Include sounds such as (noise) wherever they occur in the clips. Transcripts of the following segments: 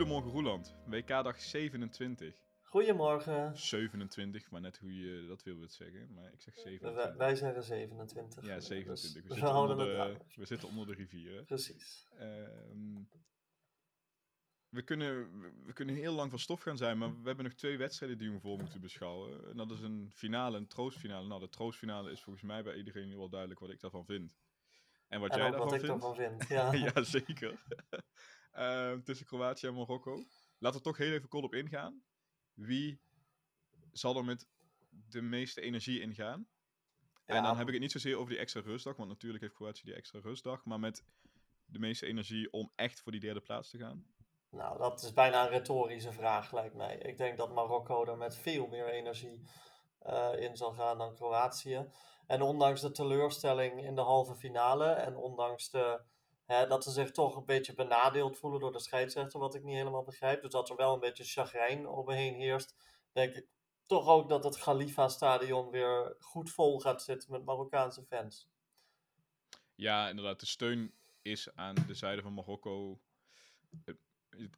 Goedemorgen Roeland, WK-dag 27. Goedemorgen. 27, maar net hoe je dat wil wilt zeggen. Maar ik zeg Wij, 27. wij zeggen 27. Ja, Dus 27. We, we zitten houden onder, het de, we zitten onder de rivier. hè. Precies. Ehm, we, kunnen, we- kunnen heel lang van stof gaan zijn, maar we hebben nog twee wedstrijden die we voor moeten beschouwen. En dat is een finale, een troostfinale. Nou, de troostfinale is volgens mij bij iedereen nu wel duidelijk wat ik daarvan vind. En wat en jij ook wat daarvan ik vindt. daarvan vind. (laughs) Ja. ja, zeker. Ehm, tussen Kroatië en Marokko. Laten we toch heel even kort op ingaan. Wie zal er met de meeste energie ingaan? En Ja, dan heb ik het niet zozeer over die extra rustdag, want natuurlijk heeft Kroatië die extra rustdag, maar met de meeste energie om echt voor die derde plaats te gaan. Nou, dat is bijna een retorische vraag, lijkt mij. Ik denk dat Marokko er met veel meer energie eh, in zal gaan dan Kroatië. En ondanks de teleurstelling in de halve finale en ondanks de, hè, dat ze zich toch een beetje benadeeld voelen door de scheidsrechter, wat ik niet helemaal begrijp, dus dat er wel een beetje chagrijn om me heen heerst, denk ik toch ook dat het Khalifa-stadion weer goed vol gaat zitten met Marokkaanse fans. Ja, inderdaad, de steun is aan de zijde van Marokko.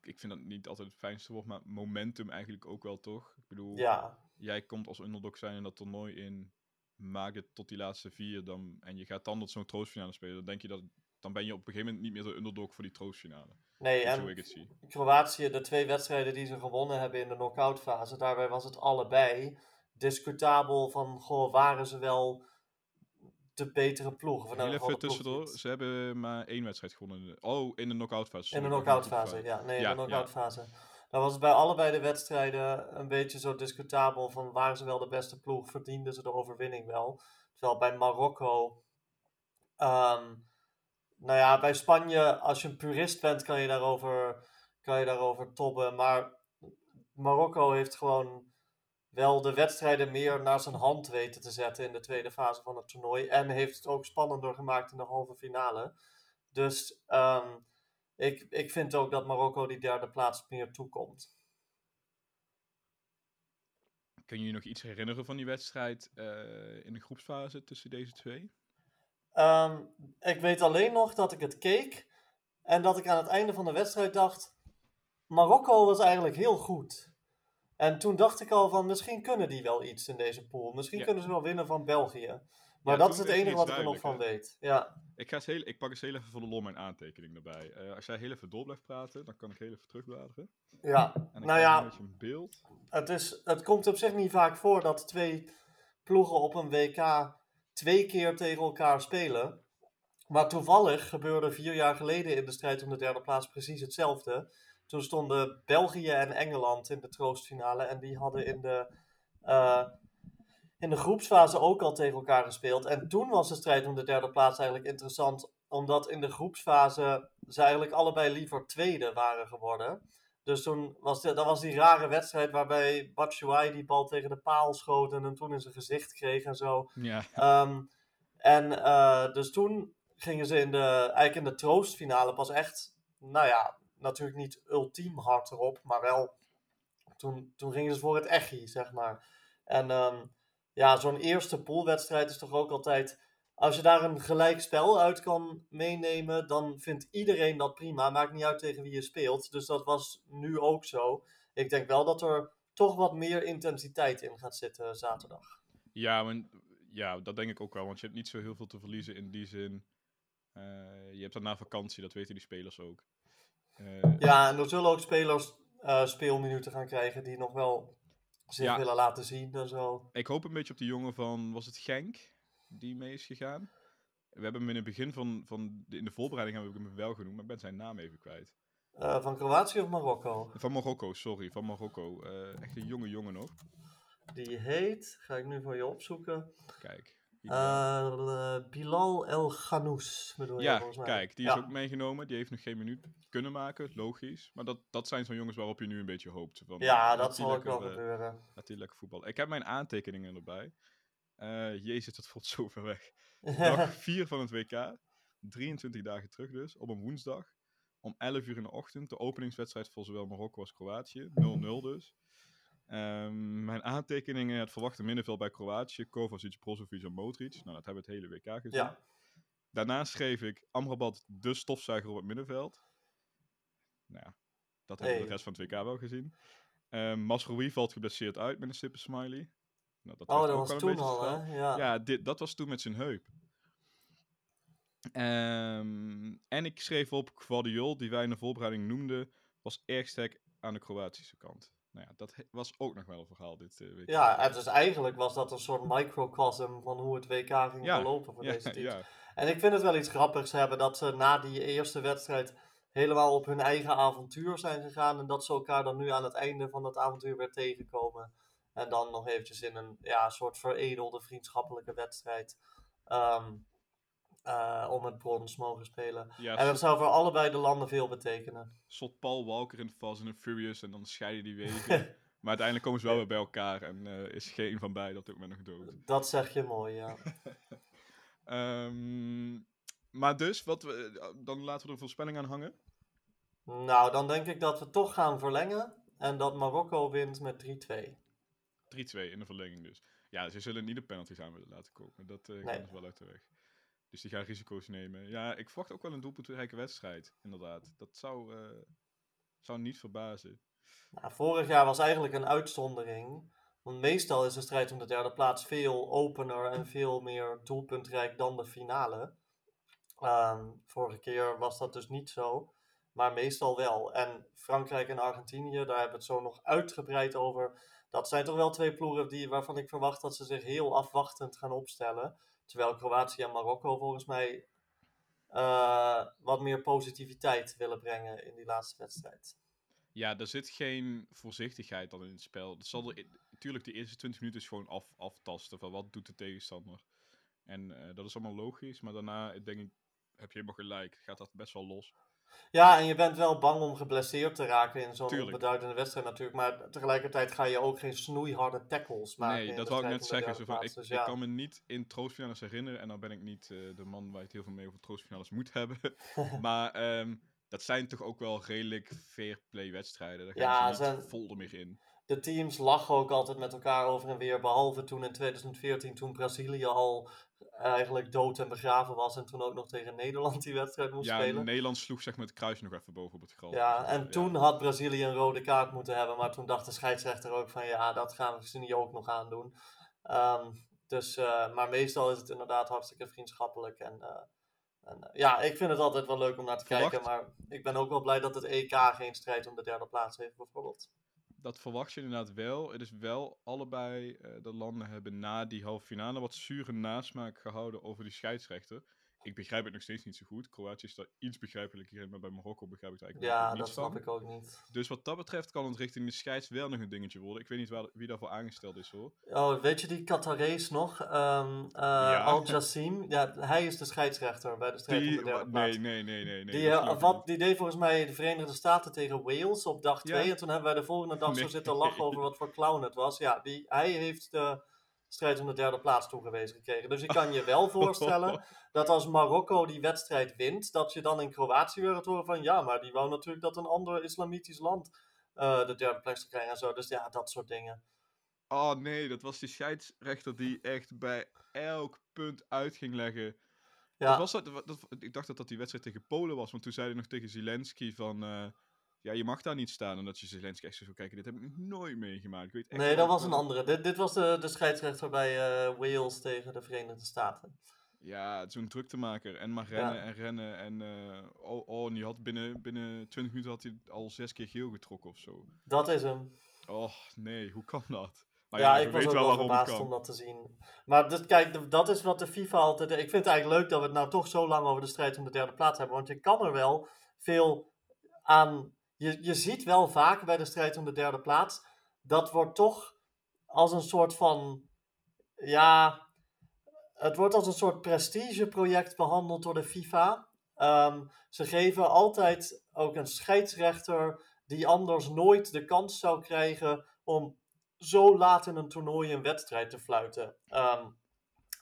Ik vind dat niet altijd het fijnste woord, maar momentum eigenlijk ook wel toch? Ik bedoel, Ja, jij komt als underdog zijn in dat toernooi in, maak het tot die laatste vier, dan, en je gaat dan tot zo'n troostfinale spelen, dan denk je dat, dan ben je op een gegeven moment niet meer de underdog voor die troostfinale. nee, en ik het zie. Kroatië, de twee wedstrijden die ze gewonnen hebben in de knock-out fase, daarbij was het allebei discutabel van, goh, waren ze wel de betere ploeg? Of nou even tussendoor, ze hebben maar één wedstrijd gewonnen. Oh, in de knock-out fase. In de sorry, ik knock-out heb het fase, goed ja. Nee, in Ja, de knock-out ja. fase. Dan was het bij allebei de wedstrijden een beetje zo discutabel van, waren ze wel de beste ploeg? Verdienden ze de overwinning wel? Terwijl bij Marokko... ehm, nou ja, bij Spanje, als je een purist bent, kan je daarover, kan je daarover tobben. Maar Marokko heeft gewoon wel de wedstrijden meer naar zijn hand weten te zetten in de tweede fase van het toernooi. En heeft het ook spannender gemaakt in de halve finale. Dus ehm, ik, ik vind ook dat Marokko die derde plaats meer toekomt. Kun je je nog iets herinneren van die wedstrijd eh, in de groepsfase tussen deze twee? Ehm, ik weet alleen nog dat ik het keek en dat ik aan het einde van de wedstrijd dacht: Marokko was eigenlijk heel goed. En toen dacht ik al van misschien kunnen die wel iets in deze pool. Misschien Ja. kunnen ze wel winnen van België. Maar Ja, dat is het enige wat ik er nog van weet. Ja, Ik, ga eens heel, ik pak eens heel even voor de lol mijn aantekening erbij. Eh, als jij heel even door blijft praten, dan kan ik heel even terugbladeren. ja. En dan nou ja, een beetje een beeld. het, is, het komt op zich niet vaak voor dat twee ploegen op een WK twee keer tegen elkaar spelen. Maar toevallig gebeurde vier jaar geleden in de strijd om de derde plaats precies hetzelfde. Toen stonden België en Engeland in de troostfinale. En die hadden in de, eh, in de groepsfase ook al tegen elkaar gespeeld. En toen was de strijd om de derde plaats eigenlijk interessant. Omdat in de groepsfase ze eigenlijk allebei liever tweede waren geworden. Dus toen was, de, dat was die rare wedstrijd waarbij Batshuayi die bal tegen de paal schoot en hem toen in zijn gezicht kreeg en zo. Ja, Ehm, en eh, dus toen gingen ze in de, eigenlijk in de troostfinale pas echt, nou ja, natuurlijk niet ultiem hard erop, maar wel, toen, toen gingen ze voor het echi, zeg maar. En ehm, ja, zo'n eerste poolwedstrijd is toch ook altijd, als je daar een gelijk spel uit kan meenemen, dan vindt iedereen dat prima. Maakt niet uit tegen wie je speelt. Dus dat was nu ook zo. Ik denk wel dat er toch wat meer intensiteit in gaat zitten zaterdag. ja, maar, ja, dat denk ik ook wel. Want je hebt niet zo heel veel te verliezen in die zin. Eh, je hebt daarna vakantie, dat weten die spelers ook. Eh, Ja, en er zullen ook spelers eh, speelminuten gaan krijgen die nog wel zich Ja. willen laten zien en zo. Ik hoop een beetje op die jongen van, was het Genk, die mee is gegaan? We hebben hem in het begin van, van de, in de voorbereiding hebben we hem wel genoemd, maar ik ben zijn naam even kwijt. Eh, van Kroatië of Marokko? Van Marokko, sorry, van Marokko. Eh, echt een jonge jongen nog. Die heet, ga ik nu voor je opzoeken, Kijk. eh, Bilal El Ghanous bedoel je ja, kijk, die Ja. is ook meegenomen. Die heeft nog geen minuut kunnen maken, logisch. Maar dat, dat zijn zo'n jongens waarop je nu een beetje hoopt. Van, Ja, dat zal ook wel gebeuren. Lekker voetballen. Ik heb mijn aantekeningen erbij. Eh, jezus, dat voelt (laughs) zo ver weg. (laughs) Dag 4 van het WK. 23 dagen terug dus, op een woensdag. Om 11 uur in de ochtend. De openingswedstrijd voor zowel Marokko als Kroatië. 0-0 dus. Ehm, mijn aantekeningen, het verwachte middenveld bij Kroatië. Kovacic, Brozovic en Modric. Nou, dat hebben we het hele WK gezien. ja, Daarna schreef ik Amrabat, de stofzuiger op het middenveld. Nou ja, Dat hebben we Hey. de rest van het WK wel gezien. Um, Masrowi valt geblesseerd uit met een stippe smiley. Nou, dat Oh, dat was toen al, hè? Ja. Ja, dit, dat was toen met zijn heup. Ehm, en ik schreef op, Guardiol, die wij in de voorbereiding noemden, was erg sterk aan de Kroatische kant. Nou ja, dat was ook nog wel een verhaal dit eh, WK. Ja, en dus eigenlijk was dat een soort microcosm van hoe het WK ging Ja, verlopen voor ja, deze teams. ja. En ik vind het wel iets grappigs hebben dat ze na die eerste wedstrijd helemaal op hun eigen avontuur zijn gegaan. En dat ze elkaar dan nu aan het einde van dat avontuur weer tegenkomen. En dan nog eventjes in een ja, soort veredelde vriendschappelijke wedstrijd eh, om het brons mogen spelen. ja En dat zou voor allebei de landen veel betekenen. Zot Paul Walker in Fast and Furious en dan scheiden die wegen. (laughs) maar uiteindelijk komen ze wel weer bij elkaar en eh, is geen van beiden op dit moment nog dood. Dat zeg je mooi, ja. (laughs) Ehm, maar dus, wat we, dan laten we er een voorspelling aan hangen. Nou, dan denk ik dat we toch gaan verlengen. En dat Marokko wint met 3-2. 3-2 in de verlenging dus. Ja, ze zullen niet de penalties aan willen laten komen. Dat Nee. gaan ze wel uit de weg. Dus die gaan risico's nemen. Ja, ik verwacht ook wel een doelpuntrijke wedstrijd, inderdaad. Dat zou, eh, zou niet verbazen. Nou, vorig jaar was eigenlijk een uitzondering. Want meestal is de strijd om de derde plaats veel opener en veel meer doelpuntrijk dan de finale. Ehm, vorige keer was dat dus niet zo, maar meestal wel. En Frankrijk en Argentinië, daar hebben we het zo nog uitgebreid over. Dat zijn toch wel twee ploegen die, waarvan ik verwacht dat ze zich heel afwachtend gaan opstellen. Terwijl Kroatië en Marokko volgens mij eh, wat meer positiviteit willen brengen in die laatste wedstrijd. Ja, er zit geen voorzichtigheid dan in het spel. Het zal er, natuurlijk, de eerste 20 minuten is gewoon af, aftasten van wat doet de tegenstander. En eh, dat is allemaal logisch, maar daarna denk ik, heb je helemaal gelijk, gaat dat best wel los. Ja, en je bent wel bang om geblesseerd te raken in zo'n Tuurlijk. onbeduidende wedstrijd natuurlijk. Maar tegelijkertijd ga je ook geen snoeiharde tackles maken. nee, dat wou ik net zeggen. Zo van, ik. Dus ik kan me niet in troostfinales herinneren, en dan ben ik niet eh, de man waar je het heel veel mee over troostfinales moet hebben. (laughs) maar ehm, dat zijn toch ook wel redelijk fair play wedstrijden. Daar gaan Ja, ze niet zijn- vol meer in. De teams lachen ook altijd met elkaar over en weer. Behalve toen in 2014, toen Brazilië al eigenlijk dood en begraven was. En toen ook nog tegen Nederland die wedstrijd moest Ja, spelen. Nederland sloeg zeg maar het kruis nog even boven op het gras. Ja, Dus, en toen had Brazilië een rode kaart moeten hebben. Maar toen dacht de scheidsrechter ook van ja, dat gaan we ze niet ook nog aandoen. Ehm, dus, eh, maar meestal is het inderdaad hartstikke vriendschappelijk. En, eh, en eh, ja, ik vind het altijd wel leuk om naar te Verwacht- kijken. Maar ik ben ook wel blij dat het EK geen strijd om de derde plaats heeft, bijvoorbeeld. Dat verwacht je inderdaad wel. Het is wel allebei eh, de landen hebben na die halve finale wat zure nasmaak gehouden over die scheidsrechter. Ik begrijp het nog steeds niet zo goed. Kroatië is daar iets begrijpelijker in, maar bij Marokko begrijp ik het eigenlijk Ja, ook dat niets snap van. ik ook niet. Dus wat dat betreft kan het richting de scheids wel nog een dingetje worden. Ik weet niet waar, wie daarvoor aangesteld is hoor. Oh, weet je die Qatarees nog? Ehm eh, Ja. Al Jassim. Ja, hij is de scheidsrechter bij de strijd om Die, de derde plaats. nee, nee, nee, nee. nee Die, dat eh, wat, niet. die deed volgens mij de Verenigde Staten tegen Wales op dag 2. Ja. En toen hebben wij de volgende dag zo zitten lachen over wat voor clown het was. Ja, die, hij heeft de strijd om de derde plaats toegewezen gekregen. Dus ik kan je wel (laughs) voorstellen dat als Marokko die wedstrijd wint, dat je dan in Kroatië weer gaat horen van ja, maar die wou natuurlijk dat een ander islamitisch land eh, de derde plek zou krijgen en zo. Dus ja, dat soort dingen. Oh nee, dat was die scheidsrechter die echt bij elk punt uit ging leggen. Ja, Dat was dat, dat, ik dacht dat dat die wedstrijd tegen Polen was, want toen zei hij nog tegen Zelensky van... eh, ja, je mag daar niet staan. En dat je Zelensky echt zo kijken, dit heb ik nog nooit meegemaakt. Ik weet echt nee, dat was een andere. Dit, dit was de, de scheidsrechter bij eh, Wales tegen de Verenigde Staten. Ja, zo'n druktemaker. En maar rennen Ja. en rennen. En eh, oh, oh, en die had binnen, binnen 20 minuten had hij al zes keer geel getrokken of zo. Dat is hem. Oh, nee, hoe kan dat? Maar ja, ja, ik was ook wel verbaasd om dat te zien. Maar dus, kijk, dat is wat de FIFA altijd... Ik vind het eigenlijk leuk dat we het nou toch zo lang over de strijd om de derde plaats hebben. Want je kan er wel veel aan... Je, je ziet wel vaak bij de strijd om de derde plaats... Dat wordt toch als een soort van... Ja... Het wordt als een soort prestigeproject behandeld door de FIFA. Ehm, ze geven altijd ook een scheidsrechter... die anders nooit de kans zou krijgen om zo laat in een toernooi een wedstrijd te fluiten. Ehm,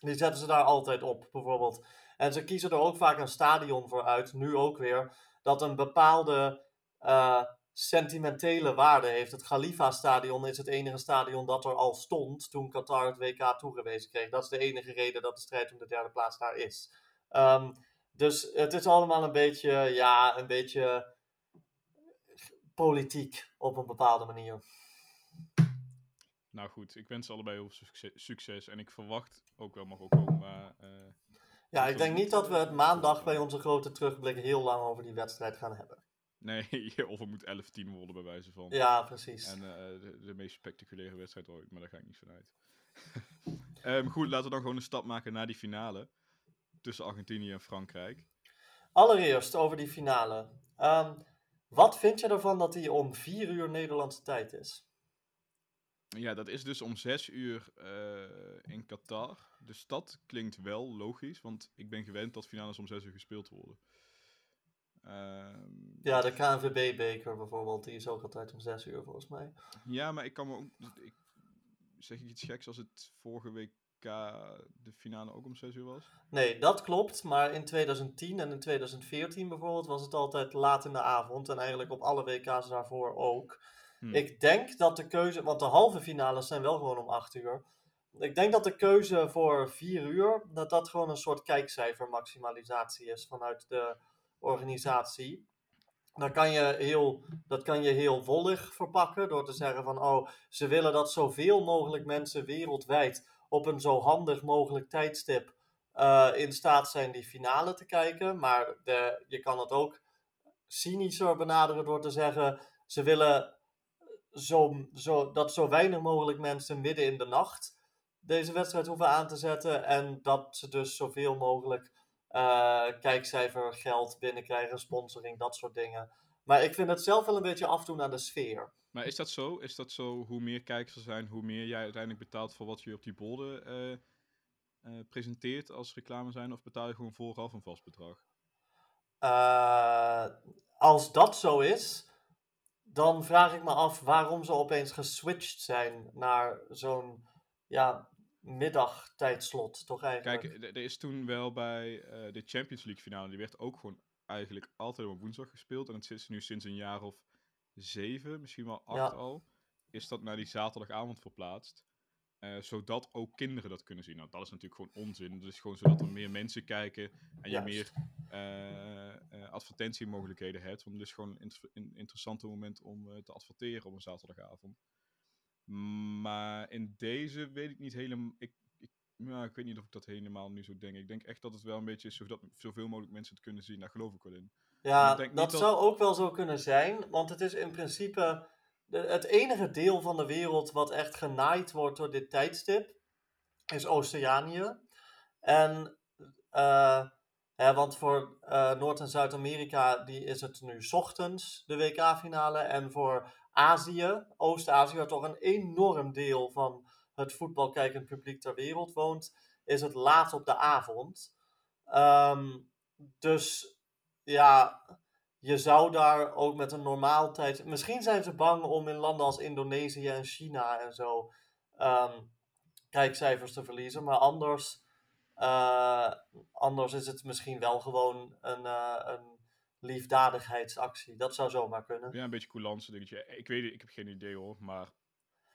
die zetten ze daar altijd op, bijvoorbeeld. En ze kiezen er ook vaak een stadion voor uit, nu ook weer, dat een bepaalde eh, sentimentele waarde heeft. Het Khalifa-stadion is het enige stadion dat er al stond toen Qatar het WK toegewezen kreeg. Dat is de enige reden dat de strijd om de derde plaats daar is. Ehm, dus het is allemaal een beetje, ja, een beetje politiek op een bepaalde manier. Nou goed, ik wens ze allebei heel veel succes, succes. En ik verwacht ook wel mag ook komen. Maar, uh, ja, ik denk niet dat we het maandag bij onze grote terugblik heel lang over die wedstrijd gaan hebben. Nee, (laughs) of het moet 11-10 worden bij wijze van. Ja, precies. En uh, de, de, meest spectaculaire wedstrijd ooit, maar daar ga ik niet vanuit. um, (laughs) goed, laten we dan gewoon een stap maken naar die finale. Tussen Argentinië en Frankrijk. Allereerst over die finale. Um, wat vind je ervan dat die om 4 uur Nederlandse tijd is? Ja, dat is dus om 6 uur uh, in Qatar. Dus dat klinkt wel logisch, want ik ben gewend dat finales om 6 uur gespeeld worden. Um, ja, de KNVB-beker bijvoorbeeld, die is ook altijd om 6 uur volgens mij. Ja, maar ik kan me ook. Ik, zeg ik iets geks als het vorige week de finale ook om 6 uur was? Nee, dat klopt. Maar in 2010 en in 2014 bijvoorbeeld was het altijd laat in de avond. En eigenlijk op alle WK's daarvoor ook. Hmm. Ik denk dat de keuze, want de halve finales zijn wel gewoon om 8 uur. Ik denk dat de keuze voor 4 uur, dat dat gewoon een soort kijkcijfer maximalisatie is vanuit de organisatie. Dan kan je heel, dat kan je heel wollig verpakken door te zeggen van oh, ze willen dat zoveel mogelijk mensen wereldwijd op een zo handig mogelijk tijdstip uh, in staat zijn die finale te kijken. Maar de, je kan het ook cynischer benaderen door te zeggen: ze willen zo, zo, dat zo weinig mogelijk mensen midden in de nacht deze wedstrijd hoeven aan te zetten. En dat ze dus zoveel mogelijk kijkcijfer, geld binnenkrijgen, sponsoring, dat soort dingen. Maar ik vind het zelf wel een beetje afdoen aan de sfeer. Maar is dat zo? Is dat zo, hoe meer kijkers er zijn, hoe meer jij uiteindelijk betaalt voor wat je op die borden uh, uh, presenteert als reclame zijn? Of betaal je gewoon vooraf een vast bedrag? Uh, als dat zo is, dan vraag ik me af waarom ze opeens geswitcht zijn naar zo'n ja, middagtijdslot, toch eigenlijk? Kijk, er is toen wel bij de Champions League finale, die werd ook gewoon eigenlijk altijd op woensdag gespeeld. En het zit nu sinds een jaar of zeven, misschien wel acht al, is dat naar die zaterdagavond verplaatst. Uh, zodat ook kinderen dat kunnen zien. Nou, dat is natuurlijk gewoon onzin. Dat is gewoon zodat er meer mensen kijken en je meer uh, uh, advertentiemogelijkheden hebt. Want het is gewoon een in interessant moment om te adverteren op een zaterdagavond. Maar in deze weet ik niet helemaal. Ik, ik, nou, ik weet niet of ik dat helemaal nu zo denk. Ik denk echt dat het wel een beetje is zodat zoveel mogelijk mensen het kunnen zien. Daar geloof ik wel in. Ja, dat, zou ook wel zo kunnen zijn, want het is in principe het enige deel van de wereld wat echt genaaid wordt door dit tijdstip, is Oceanië. En, uh, hè, want voor uh, Noord- en Zuid-Amerika is het nu ochtends, de WK-finale. En voor Azië, Oost-Azië, waar toch een enorm deel van het voetbalkijkend publiek ter wereld woont, is het laat op de avond. Um, dus ja, je zou daar ook met een normaal tijd. Misschien zijn ze bang om in landen als Indonesië en China en zo um, kijkcijfers te verliezen. Maar anders, uh, anders is het misschien wel gewoon een, uh, een liefdadigheidsactie. Dat zou zomaar kunnen. Ja, een beetje coulance dingetje. Ik weet ik heb geen idee hoor, maar...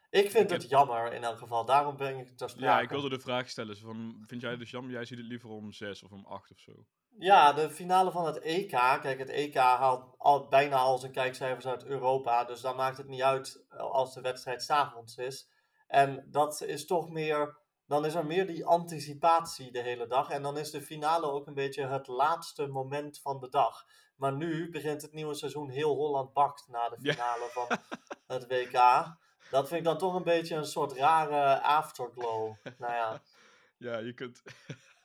Ik vind het jammer in elk geval, daarom ben ik ter sprake. Ja, ik wilde de vraag stellen, van, vind jij het dus jammer? Jij ziet het liever om zes of om acht of zo? Ja, de finale van het EK. Kijk, het EK haalt al, bijna al zijn kijkcijfers uit Europa. Dus dan maakt het niet uit als de wedstrijd s'avonds is. En dat is toch meer. Dan is er meer die anticipatie de hele dag. En dan is de finale ook een beetje het laatste moment van de dag. Maar nu begint het nieuwe seizoen heel Holland bakt na de finale van (laughs) het WK. Dat vind ik dan toch een beetje een soort rare afterglow. Nou ja. Ja, je kunt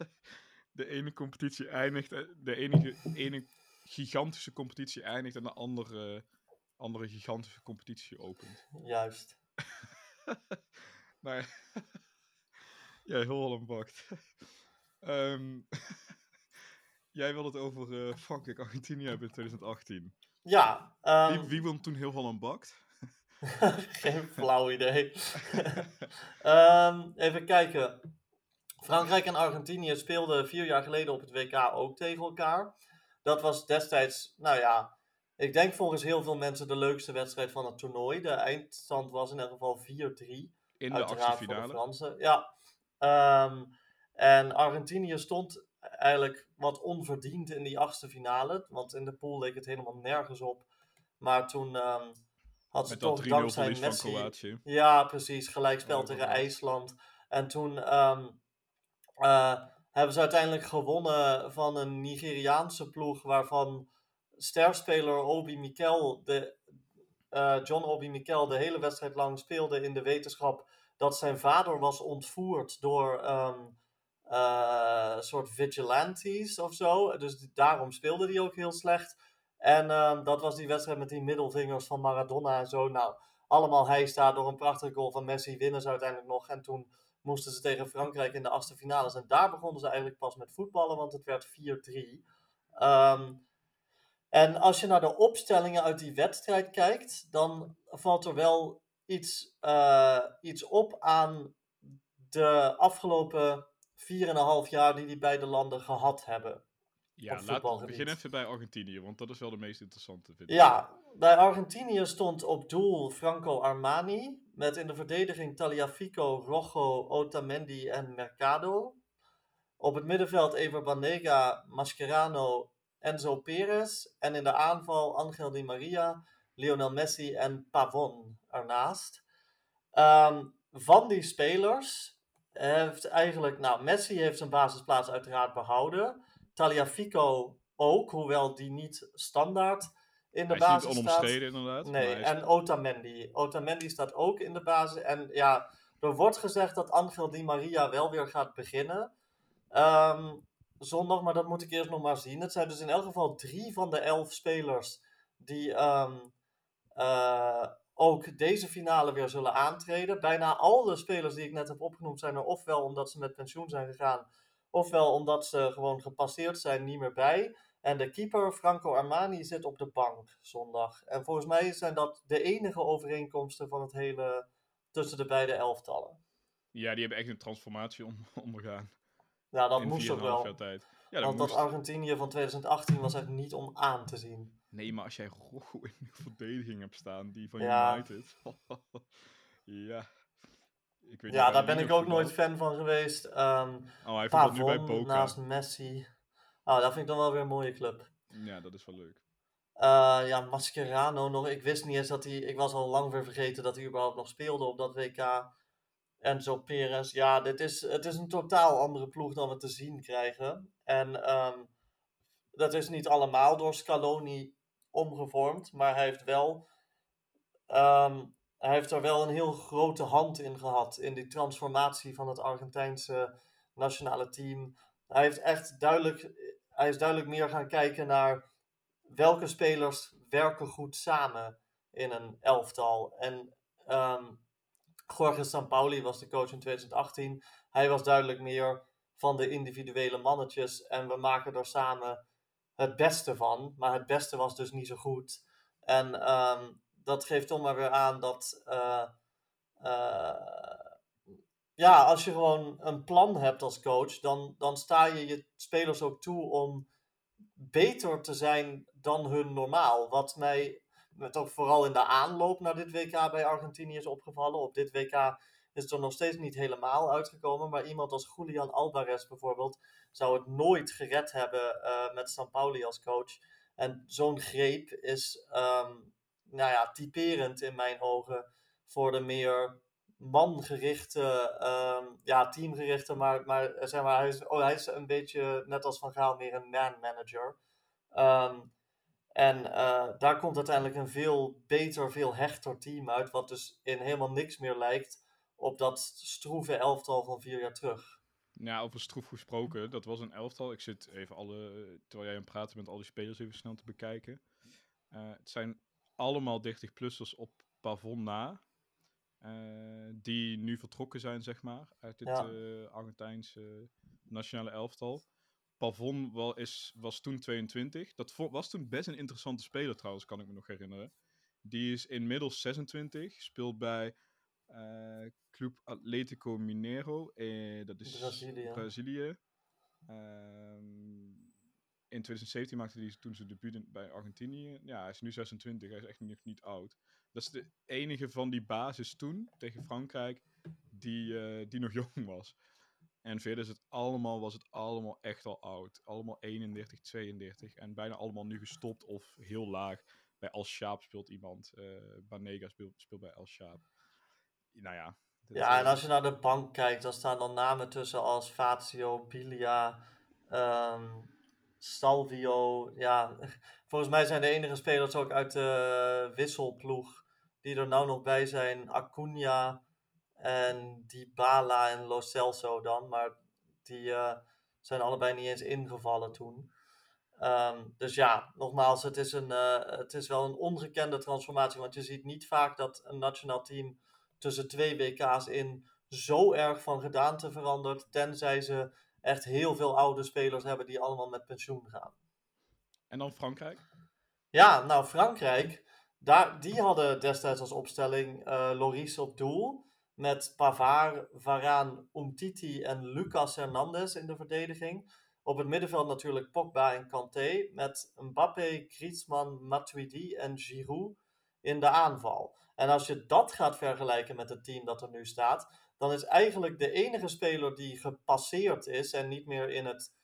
(laughs) de ene competitie eindigt, eh, de enige, ene gigantische competitie eindigt en de andere, andere gigantische competitie opent. Juist. (laughs) maar ja, heel Holland bakt. um, jij wil het over uh, Frankrijk-Argentinië hebben in 2018. Ja. Um... Wie, wie won toen heel Holland bakt? (laughs) Geen flauw idee. um, (laughs) even kijken. Frankrijk en Argentinië speelden vier jaar geleden op het WK ook tegen elkaar. Dat was destijds, nou ja, ik denk volgens heel veel mensen de leukste wedstrijd van het toernooi. De eindstand was in ieder geval 4-3. In de achtste Fransen. Ja. Um, en Argentinië stond eigenlijk wat onverdiend in die achtste finale. Want in de pool leek het helemaal nergens op Maar toen ehm, had ze Met dat toch 3-0 dankzij Messi... Kroatië. Ja, precies. Gelijkspel tegen IJsland. En toen ehm, eh, hebben ze uiteindelijk gewonnen van een Nigeriaanse ploeg waarvan sterspeler Obi Mikel, de, eh, John Obi Mikel, de hele wedstrijd lang speelde in de wetenschap dat zijn vader was ontvoerd door ehm, eh, soort vigilantes of zo. Dus daarom speelde hij ook heel slecht. En ehm, dat was die wedstrijd met die middelvingers van Maradona en zo. Nou, allemaal hij staat door een prachtige goal van Messi winnen ze uiteindelijk nog. En toen moesten ze tegen Frankrijk in de achtste finales. En daar begonnen ze eigenlijk pas met voetballen, want het werd 4-3. Ehm, en als je naar de opstellingen uit die wedstrijd kijkt, dan valt er wel iets, eh, iets op aan de afgelopen 4,5 jaar die die beide landen gehad hebben. Ja, laat, begin even bij Argentinië, want dat is wel de meest interessante, vind ik. Ja, bij Argentinië stond op doel Franco Armani. Met in de verdediging Taliafico, Rojo, Otamendi en Mercado. Op het middenveld Ever Banega, Mascherano, Enzo Perez. En in de aanval Angel Di Maria, Lionel Messi en Pavon ernaast. Ehm, van die spelers heeft eigenlijk... Nou, Messi heeft zijn basisplaats uiteraard behouden. Taliafico ook, hoewel die niet standaard in de Hij is niet basis staat. onomstreden, inderdaad. Nee, is- en Otamendi. Otamendi staat ook in de basis. En ja, er wordt gezegd dat Angel Di Maria wel weer gaat beginnen. Ehm, zondag, maar dat moet ik eerst nog maar zien. Het zijn dus in elk geval drie van de elf spelers die ehm, eh, ook deze finale weer zullen aantreden. Bijna al de spelers die ik net heb opgenoemd zijn er ofwel omdat ze met pensioen zijn gegaan, ofwel omdat ze gewoon gepasseerd zijn, niet meer bij. En de keeper Franco Armani zit op de bank zondag. En volgens mij zijn dat de enige overeenkomsten van het hele tussen de beide elftallen. Ja, die hebben echt een transformatie om, (laughs) ondergaan. Ja, dat in moest ook 4,5 wel. tijd. Ja, dat Want dat. Argentinië van 2018 was echt niet om aan te zien. Nee, maar als jij Rojo in de verdediging hebt staan, die van Ja. United. (laughs) ja. Ik weet Ja, daar ben ik ook nooit fan van geweest. Ehm Oh, hij voetbalt nu bij Pavon Boca. naast Messi. Ah, dat vind ik dan wel weer een mooie club. Ja, dat is wel leuk. Eh, ja, Mascherano nog. Ik wist niet eens dat hij. Ik was al lang weer vergeten dat hij überhaupt nog speelde op dat WK. Enzo Perez. Ja, dit is, het is een totaal andere ploeg dan we te zien krijgen. En ehm, dat is niet allemaal door Scaloni omgevormd. Maar hij heeft wel. ehm, hij heeft er wel een heel grote hand in gehad. In die transformatie van het Argentijnse nationale team. Hij heeft echt duidelijk. Hij is duidelijk meer gaan kijken naar welke spelers werken goed samen in een elftal. En ehm Jorge Sampaoli was de coach in 2018. Hij was duidelijk meer van de individuele mannetjes. En we maken er samen het beste van. Maar het beste was dus niet zo goed. En ehm, dat geeft toch maar weer aan dat. eh, eh, ja, als je gewoon een plan hebt als coach, dan, dan sta je je spelers ook toe om beter te zijn dan hun normaal. Wat mij met ook vooral in de aanloop naar dit WK bij Argentinië is opgevallen. Op dit WK is er nog steeds niet helemaal uitgekomen. Maar iemand als Julian Alvarez bijvoorbeeld zou het nooit gered hebben eh, met Sampaoli als coach. En zo'n greep is ehm, nou ja, typerend in mijn ogen voor de meer mangerichte, ehm, ja, teamgerichte, maar, maar, zeg maar hij, is, oh, hij is een beetje net als Van Gaal meer een man manager. Ehm, en eh, daar komt uiteindelijk een veel beter, veel hechter team uit, wat dus in helemaal niks meer lijkt op dat stroeve elftal van vier jaar terug. Ja, over Stroef gesproken, dat was een elftal. Ik zit even alle, terwijl jij aan het praten bent, al die spelers even snel te bekijken. Eh, het zijn allemaal 30-plussers op Pavon na. eh, die nu vertrokken zijn, zeg maar, uit dit Ja. eh, Argentijnse nationale elftal. Pavon wel is, was toen 22. Dat was toen best een interessante speler trouwens, kan ik me nog herinneren. Die is inmiddels 26, speelt bij eh, Club Atletico Mineiro. eh, dat is Brazilië. Brazilië. Ehm, in 2017 maakte hij toen zijn debuut bij Argentinië. Ja, hij is nu 26, hij is echt niet, niet oud. Dat is de enige van die basis toen tegen Frankrijk die, eh, die nog (laughs) jong was. En verder is het allemaal, was het allemaal echt al oud. Allemaal 31, 32 en bijna allemaal nu gestopt of heel laag. bij Al Shaab speelt iemand. eh Banega speelt, speelt bij Al Shaab. Nou ja. Ja, en als je naar de bank kijkt, dan staan dan namen tussen als Fazio, Bilia, ehm, Salvio. Ja, (laughs) volgens mij zijn de enige spelers ook uit de wisselploeg die er nou nog bij zijn Acuna en Dybala en Lo Celso dan. Maar die eh, zijn allebei niet eens ingevallen toen. Ehm, dus ja, nogmaals, het is, een, eh, het is wel een ongekende transformatie. Want je ziet niet vaak dat een nationaal team tussen twee WK's in zo erg van gedaante verandert. Tenzij ze echt heel veel oude spelers hebben die allemaal met pensioen gaan. En dan Frankrijk. Ja, nou Frankrijk, daar, die hadden destijds als opstelling eh Loris op doel. Met Pavard, Varane, Umtiti en Lucas Hernandez in de verdediging. Op het middenveld natuurlijk Pogba en Kanté. Met Mbappé, Griezmann, Matuidi en Giroud in de aanval. En als je dat gaat vergelijken met het team dat er nu staat, dan is eigenlijk de enige speler die gepasseerd is en niet meer in, het,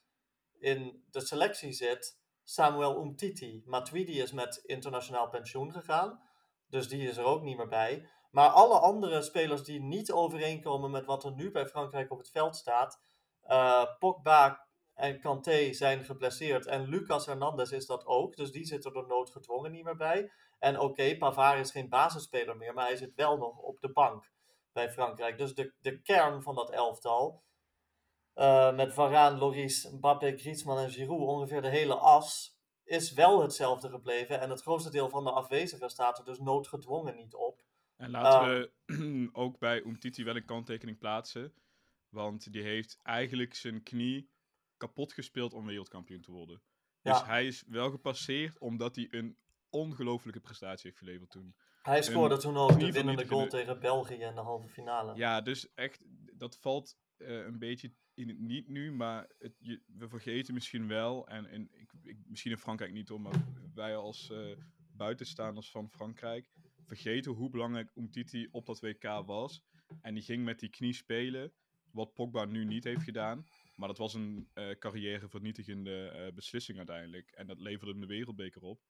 in de selectie zit, Samuel Umtiti. Matuidi is met internationaal pensioen gegaan, dus die is er ook niet meer bij. Maar alle andere spelers die niet overeenkomen met wat er nu bij Frankrijk op het veld staat, eh, Pogba en Kanté zijn geblesseerd en Lucas Hernandez is dat ook, dus die zit er door noodgedwongen niet meer bij. En oké, Pavard is geen basisspeler meer, maar hij zit wel nog op de bank bij Frankrijk. Dus de, de kern van dat elftal, eh, met Varane, Loris, Mbappé, Griezmann en Giroud, ongeveer de hele as, is wel hetzelfde gebleven. En het grootste deel van de afwezigen staat er dus noodgedwongen niet op. En laten Ah. we (clears throat) ook bij Umtiti wel een kanttekening plaatsen. Want die heeft eigenlijk zijn knie kapot gespeeld om wereldkampioen te worden. Dus Ja. hij is wel gepasseerd omdat hij een ongelofelijke prestatie heeft geleverd toen. Hij scoorde toen ook de winnende goal tegen België in de halve finale. Ja, dus echt, dat valt eh, een beetje in het niet nu, maar het, je, we vergeten misschien wel, en, en ik, ik, misschien in Frankrijk niet hoor, maar wij als eh, buitenstaanders van Frankrijk vergeten hoe belangrijk Umtiti op dat WK was. En die ging met die knie spelen, wat Pogba nu niet heeft gedaan. Maar dat was een eh carrièrevernietigende beslissing uiteindelijk. En dat leverde hem de wereldbeker op.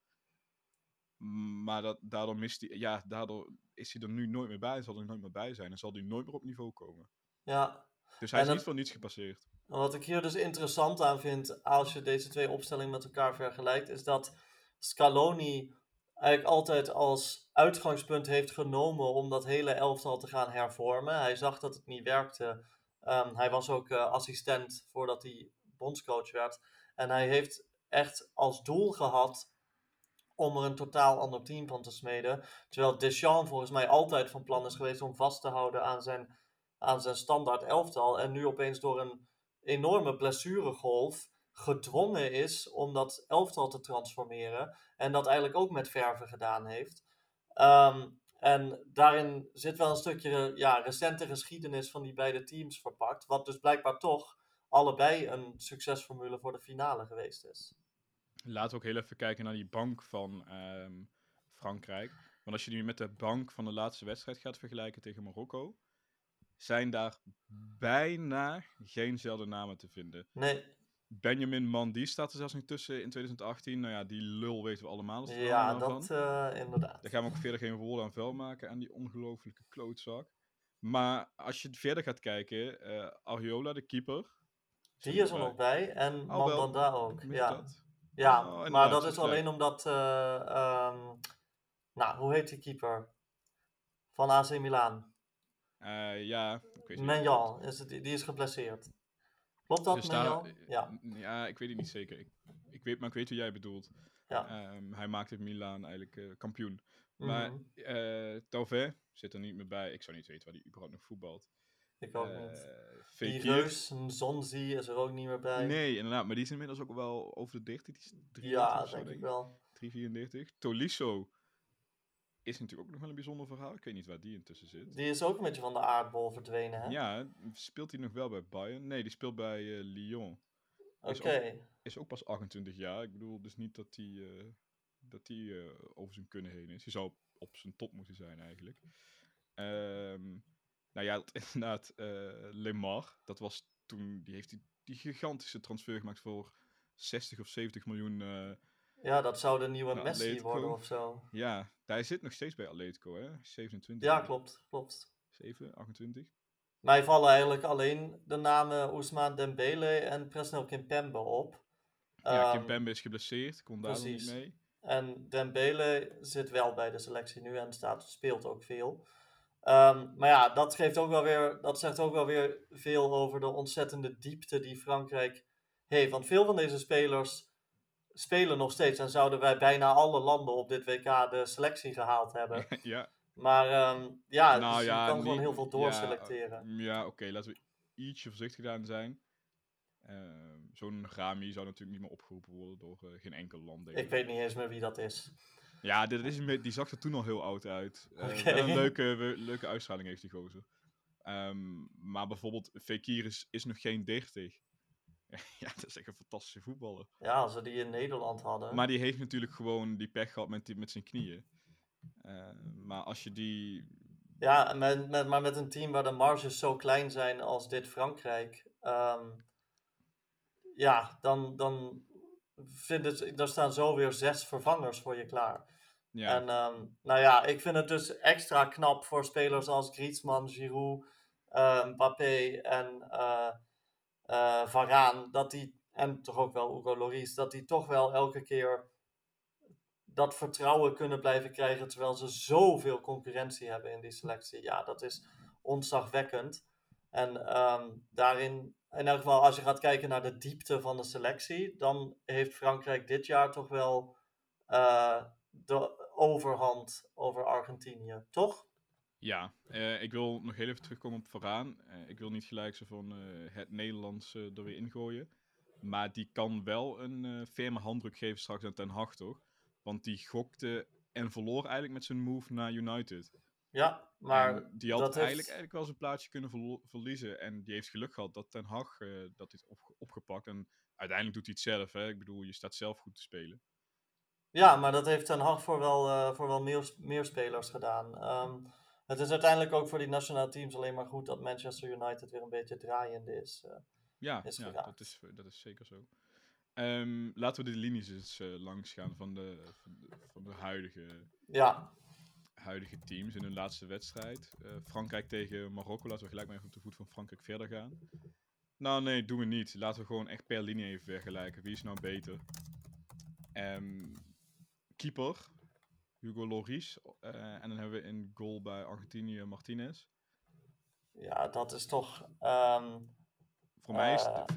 Maar dat, daardoor, mist hij, ja, daardoor is hij er nu nooit meer bij. Zal er nooit meer bij zijn. En zal hij nooit meer op niveau komen. Ja, Dus hij En is dat- niet voor niets gepasseerd. Wat ik hier dus interessant aan vind, als je deze twee opstellingen met elkaar vergelijkt, is dat Scaloni eigenlijk altijd als uitgangspunt heeft genomen om dat hele elftal te gaan hervormen. Hij zag dat het niet werkte. Ehm, hij was ook eh, assistent voordat hij bondscoach werd. En hij heeft echt als doel gehad om er een totaal ander team van te smeden. Terwijl Deschamps volgens mij altijd van plan is geweest om vast te houden aan zijn, aan zijn standaard elftal. En nu opeens door een enorme blessuregolf gedwongen is om dat elftal te transformeren. En dat eigenlijk ook met verven gedaan heeft. Ehm, en daarin zit wel een stukje ja, recente geschiedenis van die beide teams verpakt. Wat dus blijkbaar toch allebei een succesformule voor de finale geweest is. Laten we ook heel even kijken naar die bank van ehm, Frankrijk. Want als je nu met de bank van de laatste wedstrijd gaat vergelijken tegen Marokko, zijn daar bijna geenzelfde namen te vinden. Nee, Benjamin Mandy staat er zelfs niet tussen in 2018. Nou ja, die lul weten we allemaal. ja, dat eh, inderdaad. Daar gaan we ook verder geen woorden aan vuil maken aan die ongelofelijke klootzak. Maar als je verder gaat kijken, eh Ariola, de keeper. Die is er nog bij en. Mandanda ook. Ja, dat? Ja Oh, maar dat is alleen omdat. eh, ehm, nou, hoe heet die keeper? Van AC Milan. Eh, ja, ik weet niet. Menjan, is het, die is geblesseerd. Klopt dat, Dus daar- Menjan? Ja. ja, ik weet het niet zeker. Ik, ik weet, maar ik weet hoe jij bedoelt. Ja. Ehm, hij maakte Milaan eigenlijk eh, kampioen. Maar eh Tauvet zit er niet meer bij. Ik zou niet weten waar hij überhaupt nog voetbalt. Ik ook Eh, niet. Fekir- Die Reus, een Zonzi is er ook niet meer bij. Nee, inderdaad. Maar die is inmiddels ook wel over de 30. Die is 33 ja, zo, denk ik wel. 334. Tolisso is natuurlijk ook nog wel een bijzonder verhaal. Ik weet niet waar die intussen zit. Die is ook een beetje van de aardbol verdwenen, hè? Ja, speelt hij nog wel bij Bayern? Nee, die speelt bij eh, Lyon. Oké. is Is ook pas 28 jaar. Ik bedoel dus niet dat hij eh, dat die, eh, over zijn kunnen heen is. Hij zou op, op zijn top moeten zijn eigenlijk. Ehm, nou ja, (laughs) inderdaad, eh Lemar, dat was toen, die heeft die, die gigantische transfer gemaakt voor 60 of 70 miljoen eh, Ja, dat zou de nieuwe Messi Atletico. worden of zo. Ja, hij zit nog steeds bij Atletico, hè? 27. Ja, klopt, klopt. 7, 28. Mij vallen eigenlijk alleen de namen Ousmane Dembele en Presnel Kimpembe op. Ja, Ehm, Kimpembe is geblesseerd, kon daar niet mee. En Dembele zit wel bij de selectie nu en staat, speelt ook veel. Ehm, maar ja, dat, geeft ook wel weer, dat zegt ook wel weer veel over de ontzettende diepte die Frankrijk heeft. Want veel van deze spelers spelen nog steeds en zouden wij bijna alle landen op dit WK de selectie gehaald hebben. (laughs) ja, Maar ehm, ja, nou dus je ja, kan gewoon heel veel ja, doorselecteren. Ja, oké, laten we ietsje voorzichtig aan zijn. Ehm, Zo'n Rami zou natuurlijk niet meer opgeroepen worden door eh, geen enkel land. Ik weet niet eens meer wie dat is. Ja, dit is, die zag er toen al heel oud uit. Eh, een leuke, leuke uitstraling heeft die gozer. Ehm, maar bijvoorbeeld, Fekir is, is nog geen 30. (laughs) ja, dat is echt een fantastische voetballer. Ja, als we die in Nederland hadden. Maar die heeft natuurlijk gewoon die pech gehad met, die, met zijn knieën. Eh, maar als je die... Ja, met, met, maar met een team waar de marges zo klein zijn als dit Frankrijk. ehm, ja, dan, dan vind het, daar staan zo weer zes vervangers voor je klaar. Ja, En ehm, nou ja, ik vind het dus extra knap voor spelers als Griezmann, Giroud, eh, Mbappé en eh eh, Varane. Dat die, en toch ook wel Hugo Lloris, dat die toch wel elke keer dat vertrouwen kunnen blijven krijgen. Terwijl ze zoveel concurrentie hebben in die selectie. Ja, dat is ontzagwekkend. En ehm, daarin, in elk geval, als je gaat kijken naar de diepte van de selectie, dan heeft Frankrijk dit jaar toch wel eh, de overhand over Argentinië, toch? ja. Eh, ik wil nog heel even terugkomen op Varaan. Eh, ik wil niet gelijk zo van eh, het Nederlands er weer ingooien. Maar die kan wel een firme handdruk geven straks aan Ten Hag, toch? Want die gokte en verloor eigenlijk met zijn move naar United. Ja, maar En die had dat heeft- eigenlijk, eigenlijk wel zijn plaatsje kunnen verliezen. En die heeft geluk gehad dat Ten Hag dat heeft opge- opgepakt. En uiteindelijk doet hij het zelf. Hè? Ik bedoel, je staat zelf goed te spelen. Ja, maar dat heeft Ten Hag voor wel, eh, voor wel meer, meer spelers gedaan. Ehm, het is uiteindelijk ook voor die nationale teams alleen maar goed dat Manchester United weer een beetje draaiende is. eh. Ja, Is ja geraakt. dat, is, dat is zeker zo. Ehm, laten we de linies eens eh, langs gaan van de, van de, van de huidige, ja, huidige teams in hun laatste wedstrijd. Frankrijk tegen Marokko. Laten we gelijk maar even op de voet van Frankrijk verder gaan. Nou, nee, doen we niet. Laten we gewoon echt per linie even vergelijken. Wie is nou beter? Ehm, keeper, Hugo Lloris. eh, en dan hebben we in goal bij Argentinië Martinez. ja, dat is toch ehm, Voor mij is Eh, het...